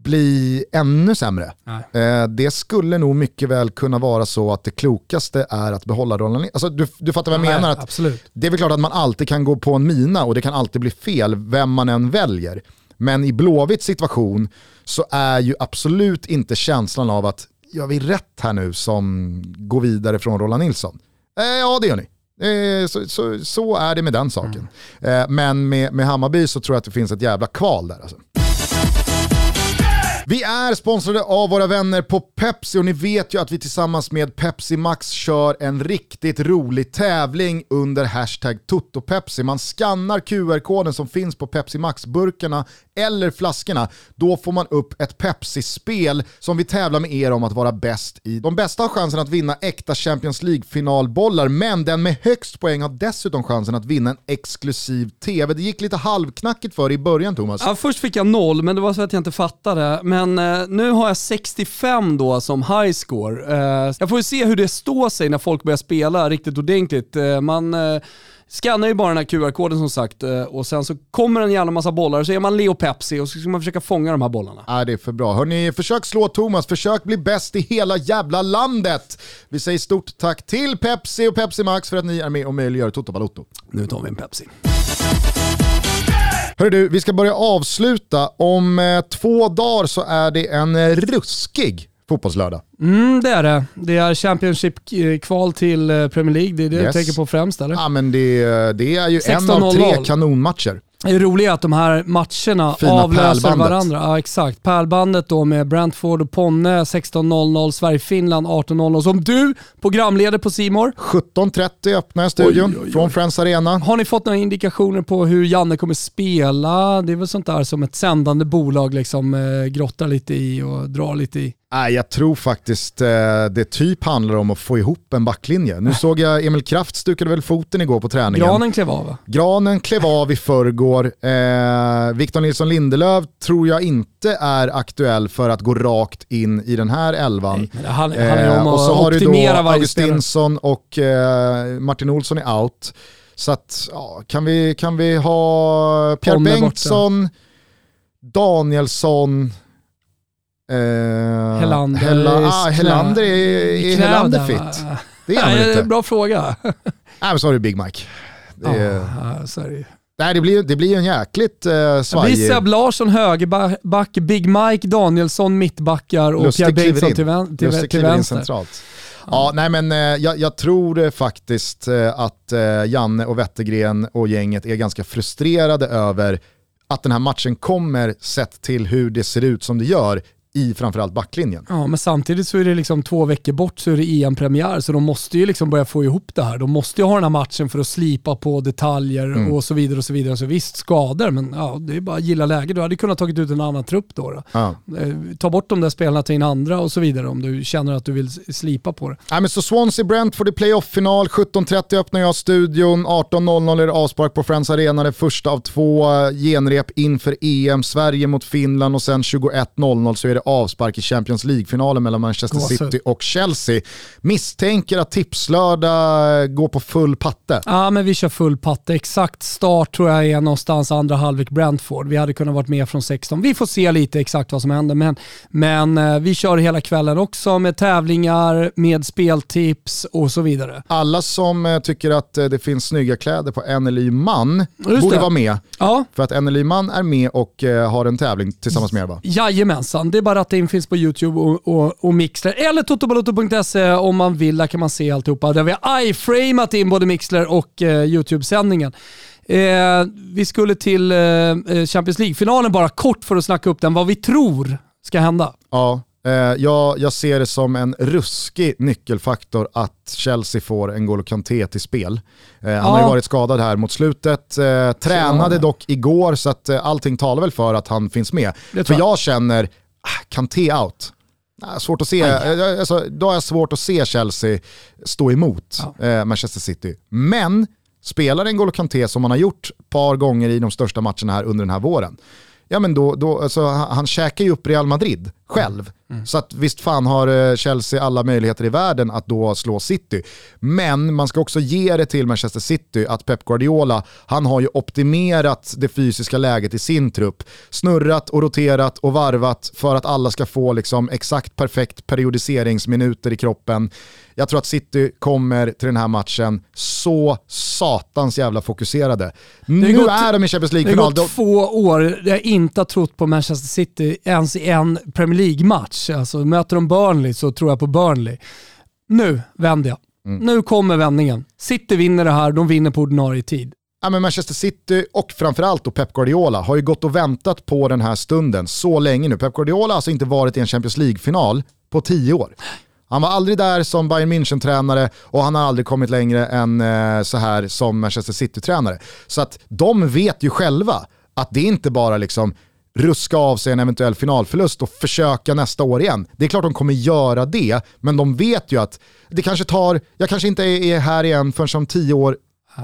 bli ännu sämre. Eh, det skulle nog mycket väl kunna vara så att det klokaste är att behålla Roland. Alltså, du, du fattar vad jag Nej, menar? Att Absolut. det är väl klart att man alltid kan gå på en mina och det kan alltid bli fel vem man än väljer. Men i Blåvitts situation så är ju absolut inte känslan av att gör vi rätt här nu som går vidare från Roland Nilsson? Eh, ja det gör ni. Eh, så, så, så är det med den saken. Eh, men med, med Hammarby så tror jag att det finns ett jävla kval där. Alltså. Vi är sponsrade av våra vänner på Pepsi och ni vet ju att vi tillsammans med Pepsi Max kör en riktigt rolig tävling under hashtag TotoPepsi. Man skannar QR-koden som finns på Pepsi Max-burkarna eller flaskorna, då får man upp ett Pepsi-spel som vi tävlar med er om att vara bäst i. De bästa har chansen att vinna äkta Champions League-finalbollar, men den med högst poäng har dessutom chansen att vinna en exklusiv TV. Det gick lite halvknackigt för i början Thomas. Ja, först fick jag noll, men det var så att jag inte fattade. Men eh, nu har jag 65 då som high score. Eh, jag får ju se hur det står sig när folk börjar spela riktigt ordentligt. Eh, man eh, scannar ju bara den här QR-koden som sagt eh, och sen så kommer en jävla massa bollar och så är man Leo Pepsi och så ska man försöka fånga de här bollarna. Nej, det är för bra. Hörni, försök slå Thomas, försök bli bäst i hela jävla landet. Vi säger stort tack till Pepsi och Pepsi Max för att ni är med och möjliggör Toto Balotto. Nu tar vi en Pepsi. Hörru du, vi ska börja avsluta. Om eh, två dagar så är det en eh, ruskig fotbollslördag. Mm, det är det. Det är Championship-kval till eh, Premier League. Det är det yes. du tänker på främst eller? Ja men det, det är ju en av tre kanonmatcher. Det är roligt att de här matcherna Fina avlöser pärlbandet. varandra. Ja, exakt. Pärlbandet då med Brentford och Ponne 16.00, Sverige-Finland 18.00 som du programleder på Simor. 17.30 öppnar studion oj, oj, oj. från Friends Arena. Har ni fått några indikationer på hur Janne kommer spela? Det är väl sånt där som ett sändande bolag liksom eh, grottar lite i och drar lite i. Nej, jag tror faktiskt eh, det typ handlar om att få ihop en backlinje. Nu såg jag Emil Kraft stukade väl foten igår på träningen. Granen klev av va? Granen klev av i förrgår. Eh, Victor Nilsson Lindelöf tror jag inte är aktuell för att gå rakt in i den här elvan. Nej, han, han är om eh, och så har du då Augustinsson och eh, Martin Olsson är out. Så att, ja, kan, vi, kan vi ha Pierre Bengtsson, Danielsson, Eh, Helander, Hela, ah, Helander är, är Helander fit? Det är han inte. Bra fråga. *laughs* Nej men så har du Big Mike. Det, är, ja, är det. Nej, det blir, det blir en jäkligt eh, svajig... Seb Larsson högerback, Big Mike Danielsson mittbackar och Lustig Pierre Bengtsson till, vän, till, Lustig till vänster. centralt. Ja, nej men eh, jag, jag, tror faktiskt eh, att eh, Janne och Wettergren och gänget är ganska frustrerade över att den här matchen kommer sett till hur det ser ut som det gör i framförallt backlinjen. Ja, men samtidigt så är det liksom två veckor bort så är det EM-premiär, så de måste ju liksom börja få ihop det här. De måste ju ha den här matchen för att slipa på detaljer mm. och så vidare. och Så vidare. Så visst, skador, men ja, det är bara att gilla läget. Du hade kunnat tagit ut en annan trupp då. då. Ja. Eh, ta bort de där spelarna, ta in andra och så vidare om du känner att du vill slipa på det. Ja, men så Swansea Brentford i playoff-final, 17.30 öppnar jag studion, 18.00 är det avspark på Friends Arena, det första av två eh, genrep inför EM, Sverige mot Finland och sen 21.00 så är det avspark i Champions League-finalen mellan Manchester City och Chelsea. Misstänker att tipslördag går på full patte. Ja, men vi kör full patte. Exakt start tror jag är någonstans andra halvlek Brentford. Vi hade kunnat varit med från 16. Vi får se lite exakt vad som händer, men, men eh, vi kör hela kvällen också med tävlingar, med speltips och så vidare. Alla som eh, tycker att eh, det finns snygga kläder på NLY Man Just borde det. vara med. Ja. För att NLY Man är med och har en tävling tillsammans med er va? Jajamensan, det är bara bara att det finns på YouTube och, och, och Mixler. Eller totobaloto.se om man vill, där kan man se alltihopa. Där vi har iframat in både Mixler och eh, YouTube-sändningen. Eh, vi skulle till eh, eh, Champions League-finalen bara kort för att snacka upp den, vad vi tror ska hända. Ja, eh, jag, jag ser det som en ruskig nyckelfaktor att Chelsea får en N'Golo Kanté till spel. Eh, han ja. har ju varit skadad här mot slutet, tränade dock igår så att eh, allting talar väl för att han finns med. För jag känner, Kanté out. Svårt att se, alltså, då har jag svårt att se Chelsea stå emot ja. eh, Manchester City. Men spelar en N'Golo Kanté som han har gjort ett par gånger i de största matcherna här under den här våren, ja men då, då alltså, han, han käkar ju upp Real Madrid själv. Mm. Så att visst fan har eh, Chelsea alla möjligheter i världen att då slå City. Men man ska också ge det till Manchester City att Pep Guardiola, han har ju optimerat det fysiska läget i sin trupp. Snurrat och roterat och varvat för att alla ska få liksom exakt perfekt periodiseringsminuter i kroppen. Jag tror att City kommer till den här matchen så satans jävla fokuserade. Nu gått, är de i Champions League-final. Det har gått två år jag inte har trott på Manchester City ens i en Premier League-match. Alltså, möter de Burnley så tror jag på Burnley. Nu vänder jag. Mm. Nu kommer vändningen. City vinner det här, de vinner på ordinarie tid. Ja, men Manchester City och framförallt då Pep Guardiola har ju gått och väntat på den här stunden så länge nu. Pep Guardiola har alltså inte varit i en Champions League-final på tio år. Han var aldrig där som Bayern München-tränare och han har aldrig kommit längre än eh, så här som Manchester City-tränare. Så att de vet ju själva att det inte bara liksom ruska av sig en eventuell finalförlust och försöka nästa år igen. Det är klart de kommer göra det, men de vet ju att det kanske tar, jag kanske inte är här igen förrän om tio år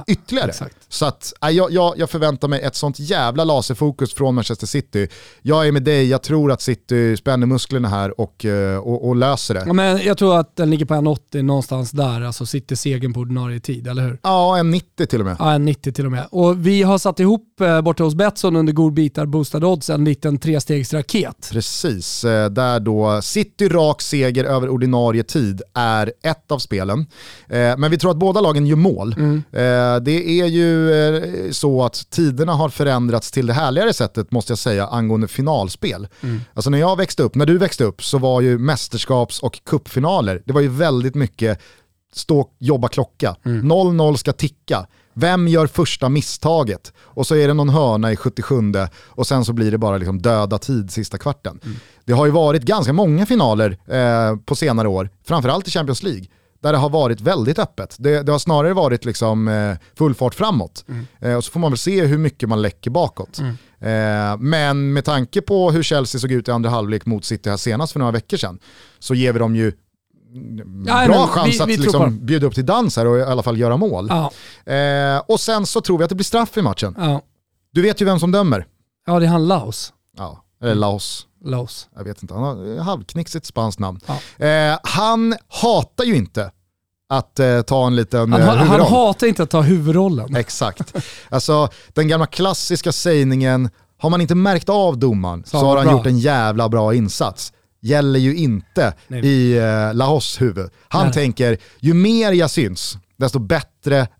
ytterligare. Exakt. Så att, äh, jag, jag, jag förväntar mig ett sånt jävla laserfokus från Manchester City. Jag är med dig, jag tror att City spänner musklerna här och, eh, och, och löser det. Ja, men jag tror att den ligger på 1,80 någonstans där, alltså sitter segern på ordinarie tid, eller hur? Ja, en 90 till och med. Ja, en 90 till och med. Och vi har satt ihop eh, borta hos Betsson under godbitar boostade odds en liten trestegsraket. Precis, eh, där då City rak seger över ordinarie tid är ett av spelen. Eh, Men vi tror att båda lagen gör mål. Eh, Det är ju eh, så att tiderna har förändrats till det härligare sättet måste jag säga angående finalspel. Alltså när jag växte upp, när du växte upp så var ju mästerskaps och kuppfinaler, det var ju väldigt mycket stå, jobba klocka. 0-0 ska ticka. Vem gör första misstaget? Och så är det någon hörna i 77 och sen så blir det bara liksom döda tid sista kvarten. Det har ju varit ganska många finaler eh, på senare år, framförallt i Champions League, där det har varit väldigt öppet. Det, det har snarare varit liksom, eh, full fart framåt. Eh, och så får man väl se hur mycket man läcker bakåt. Eh, men med tanke på hur Chelsea såg ut i andra halvlek mot City här senast för några veckor sedan, så ger vi dem ju Ja, bra men chans vi- att vi liksom bjuda upp till dans här och i alla fall göra mål. Ja, Eh, och sen så tror vi att det blir straff i matchen. ja. Du vet ju vem som dömer. ja det är han Laos. Ja, eller Laos. Laos. Jag vet inte, han har halvknixigt spanskt namn. Ja. Eh, han hatar ju inte att eh, ta en liten Han, eh, han, han huvudroll. hatar inte att ta huvudrollen. Exakt. Alltså den gamla klassiska sägningen, har man inte märkt av domaren så, Så har han bra. gjort en jävla bra insats. Gäller ju inte Nej. i eh, Lahos huvud. Han Nej. tänker, ju mer jag syns, desto bättre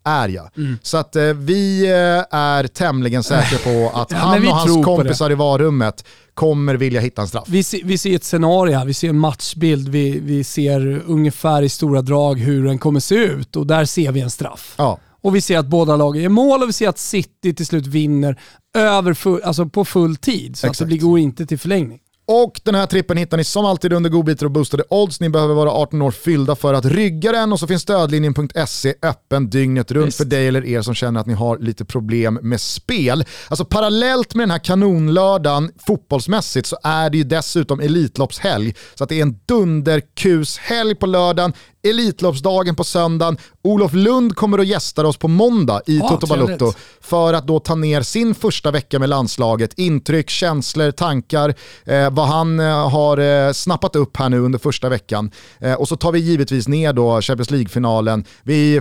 är jag. Mm. Så att eh, vi eh, är tämligen säkra på *laughs* att Ja, han och hans kompisar i varummet kommer vilja hitta en straff. Vi, se, vi ser ett scenario, här, vi ser en matchbild, vi, vi ser ungefär i stora drag hur den kommer se ut och där ser vi en straff. Ja. Och vi ser att båda lagen gör mål och vi ser att City till slut vinner över full, alltså på full tid. Så att det går inte till förlängning. Och den här trippen hittar ni som alltid under godbitar och boostade odds. Ni behöver vara 18 år fyllda för att rygga den och så finns stödlinjen.se öppen dygnet runt Visst. för dig eller er som känner att ni har lite problem med spel. Alltså parallellt med den här kanonlördagen fotbollsmässigt så är det ju dessutom Elitloppshelg. Så att det är en dunderkushelg på lördagen, Elitloppsdagen på söndagen. Olof Lund kommer att gästa oss på måndag i Ja, Toto Balutto för att då ta ner sin första vecka med landslaget, intryck, känslor, tankar, eh, vad han eh, har eh, snappat upp här nu under första veckan. Eh, och så tar vi givetvis ner då Champions League-finalen. Vi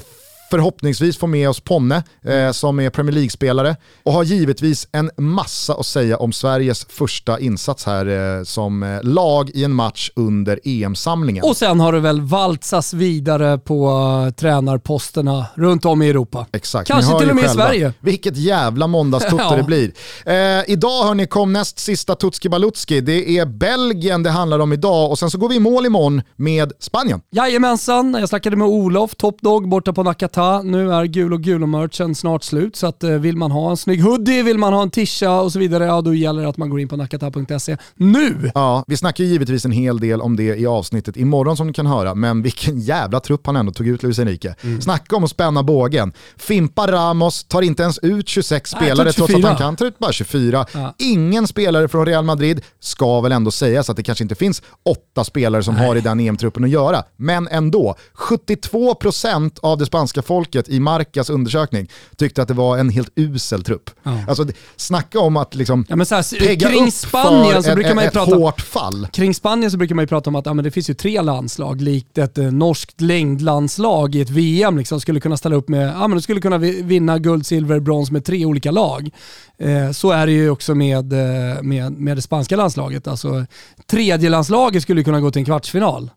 förhoppningsvis får med oss Ponne eh, som är Premier League-spelare och har givetvis en massa att säga om Sveriges första insats här eh, som eh, lag i en match under EM-samlingen. Och sen har det väl valtsats vidare på uh, tränarposterna runt om i Europa. Exakt. Kanske till och med i. Sverige. Vilket jävla måndagstutte *laughs* Ja. det blir. Eh, idag hörni kom näst sista Tutski Balutski. Det är Belgien det handlar om idag och sen så går vi i mål imorgon med Spanien. Jajamensan, jag snackade med Olof, Top Dog borta på Nakata. Nu är gul och gulo-merchen snart slut så att eh, vill man ha en snygg hoodie, vill man ha en tisha och så vidare, ja då gäller det att man går in på nakata.se nu. Ja, vi snackar ju givetvis en hel del om det i avsnittet imorgon som ni kan höra, men vilken jävla trupp han ändå tog ut Luis Enrique. Mm. Snacka om att spänna bågen. Fimpa Ramos tar inte ens ut 26 Nej, spelare trots att 24. han kan ta ut bara 24. Ja. Ingen spelare från Real Madrid ska väl ändå sägas att det kanske inte finns åtta spelare som har i den EM-truppen att göra. Men ändå, 72% av det spanska folket i Marcas undersökning tyckte att det var en helt usel trupp. Ja. Alltså, snacka om att liksom Ja, men så här, pegga kring upp Spanien för så ett, man ju ett prata hårt fall. Kring Spanien så brukar man ju prata om att ja, men det finns ju tre landslag, likt ett eh, norskt längdlandslag i ett VM, liksom, skulle kunna ställa upp med, ja men de skulle kunna vi- vinna guld, silver, brons med tre olika lag. Eh, så är det ju också med, eh, med, med det spanska landslaget. Alltså, tredje landslaget skulle kunna gå till en kvartsfinal.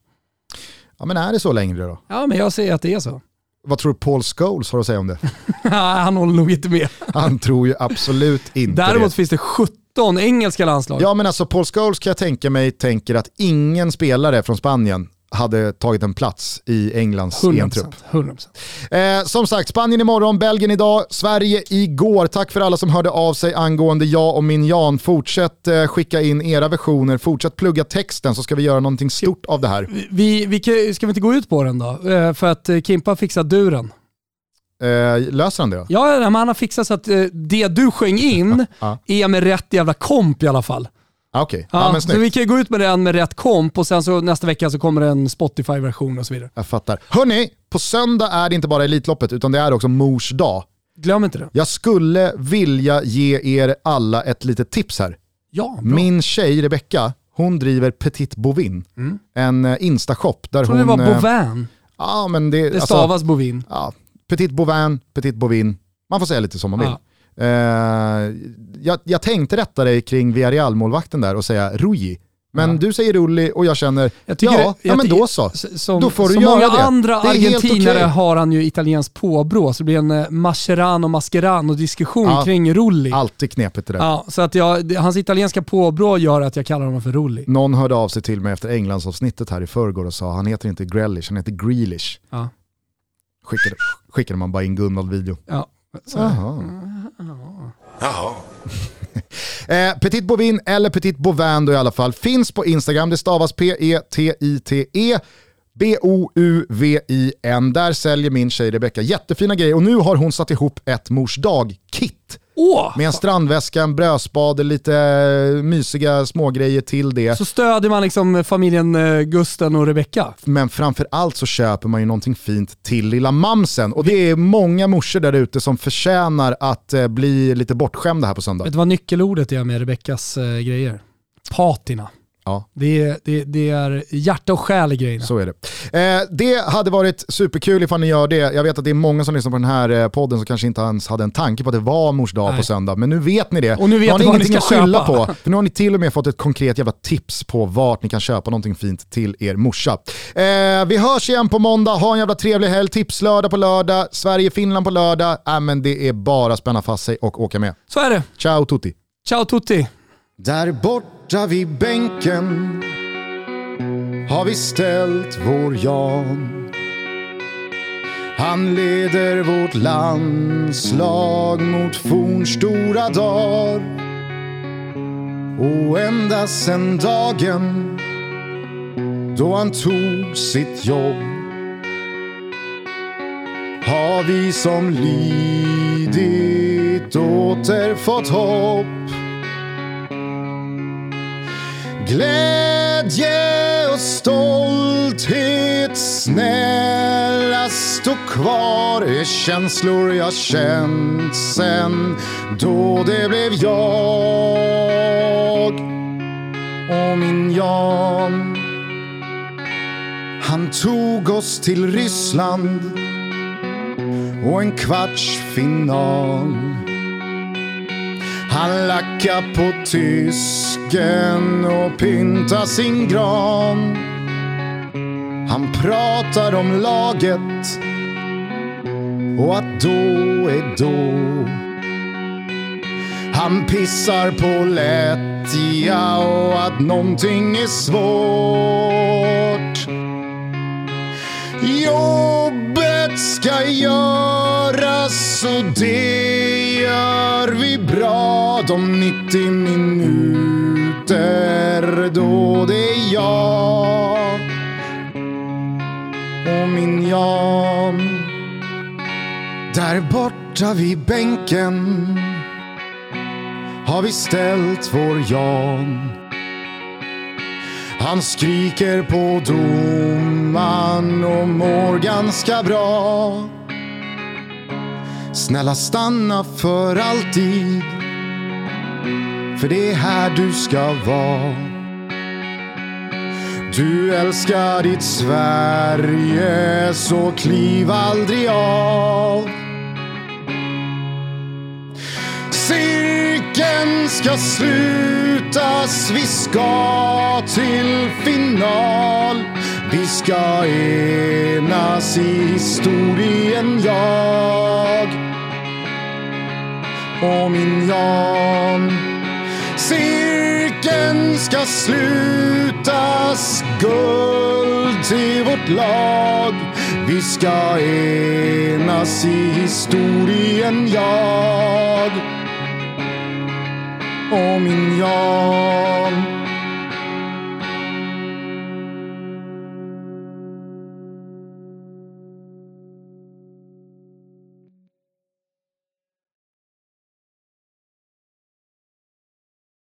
Ja men är det så längre då? Ja, men jag säger att det är så. Vad tror du Paul Scholes har att säga om det? *laughs* Han håller nog inte med. Han tror ju absolut inte Däremot det. finns det 17 engelska landslag. Ja men alltså Paul Scholes kan jag tänka mig tänker att ingen spelare från Spanien hade tagit en plats i Englands 100%. EM-trupp. 100%. Eh, som sagt, Spanien imorgon, Belgien idag, Sverige igår. Tack för alla som hörde av sig angående jag och min Jan. Fortsätt eh, skicka in era versioner, fortsätt plugga texten så ska vi göra någonting stort av det här. Vi, vi, ska vi inte gå ut på den då? Eh, För att eh, Kimpa fixar duren. Eh, löser han det då? Ja, han har fixat så att eh, det du sjöng in *laughs* är med rätt jävla komp i alla fall. Okej, Ja, ja, men så snyggt. vi kan gå ut med den med rätt komp och sen så nästa vecka så kommer det en Spotify-version och så vidare. Jag fattar. Hörni, på söndag är det inte bara Elitloppet utan det är också mors dag. Glöm inte det. Jag skulle vilja ge er alla ett litet tips här. Ja, bra. Min tjej Rebecka, hon driver Petit Bovin. En eh, instashop där Jag trodde hon... det var eh, Bovin. Ja, men det, Det alltså, stavas Bovin. ja, Petit Bovin, Petit Bovin. Man får säga lite som man vill. Ja. Eh, jag, jag tänkte rätta dig kring Villarreal-målvakten där och säga Rui. Men Ja. du säger Rulli och jag känner, Jag ja, jag ja men då så. Som, Då får du som göra många det. andra Det argentinare okej. har han ju italienskt påbrå, så det blir en eh, Mascherano Mascherano diskussion Ja. kring Rulli. Alltid knepigt det där. Ja, så att jag, det- hans italienska påbrå gör att jag kallar honom för Rulli. Någon hörde av sig till mig efter Englandsavsnittet här i förrgår och sa han heter inte Grealish, han heter Grealish. Ja. Skickade, skickade man bara in Gunvald-video. Ja. Jaha. Jaha. *laughs* Eh, Petit Bovin eller Petit Bovin då i alla fall finns på Instagram. Det stavas P-E-T-I-T-E. B-O-U-V-I-N. Där säljer min tjej Rebecca jättefina grejer och nu har hon satt ihop ett mors dag-kit. Åh! Med en strandväska, en brödspade, lite eh, mysiga smågrejer till det. Så stödjer man liksom familjen eh, Gusten och Rebecca. Men framför allt så köper man ju någonting fint till lilla mamsen. Och det är många morsor där ute som förtjänar att eh, bli lite bortskämda här på söndag. Vet du vad nyckelordet är med Rebeccas eh, grejer? Patina. Ja. Det är, det, det är hjärta och själ i grejerna. Så är det. Eh, det hade varit superkul ifall ni gör det. Jag vet att det är många som lyssnar på den här eh, podden som kanske inte ens hade en tanke på att det var mors dag Nej. på söndag. Men nu vet ni det. Och nu vet har ni ni vad ni ingenting ska att skylla köpa. på. För nu har ni till och med fått ett konkret jävla tips på vart ni kan köpa någonting fint till er morsa. Eh, vi hörs igen på måndag. Ha en jävla trevlig helg. Tipslördag på lördag. Sverige-Finland på lördag. Äh, men det är bara att spänna fast sig och åka med. Så är det. Ciao tutti! Ciao tutti! Där borta vid bänken har vi ställt vår Jan. Han leder vårt landslag mot fornstora dagar. Och ända sen dagen då han tog sitt jobb har vi som lidit åter fått hopp. Glädje och stolthet, snälla stå kvar är känslor jag känt sen då det blev jag och min Jan. Han tog oss till Ryssland och en kvartsfinal. Han lackar på tysken och pyntar sin gran. Han pratar om laget och att då är då. Han pissar på lättja och att någonting är svårt. Jobbet ska göras och det gör vi bra de 90 minuter då det är jag och min Jan. Där borta vid bänken har vi ställt vår Jan. Han skriker på domaren och mår ganska bra. Snälla stanna för alltid. För det är här du ska vara. Du älskar ditt Sverige så kliv aldrig av. Cirkeln ska slutas, vi ska till final. Vi ska enas i historien, jag och min Jan. Cirkeln ska slutas, guld till vårt lag. Vi ska enas i historien, jag och min Jan.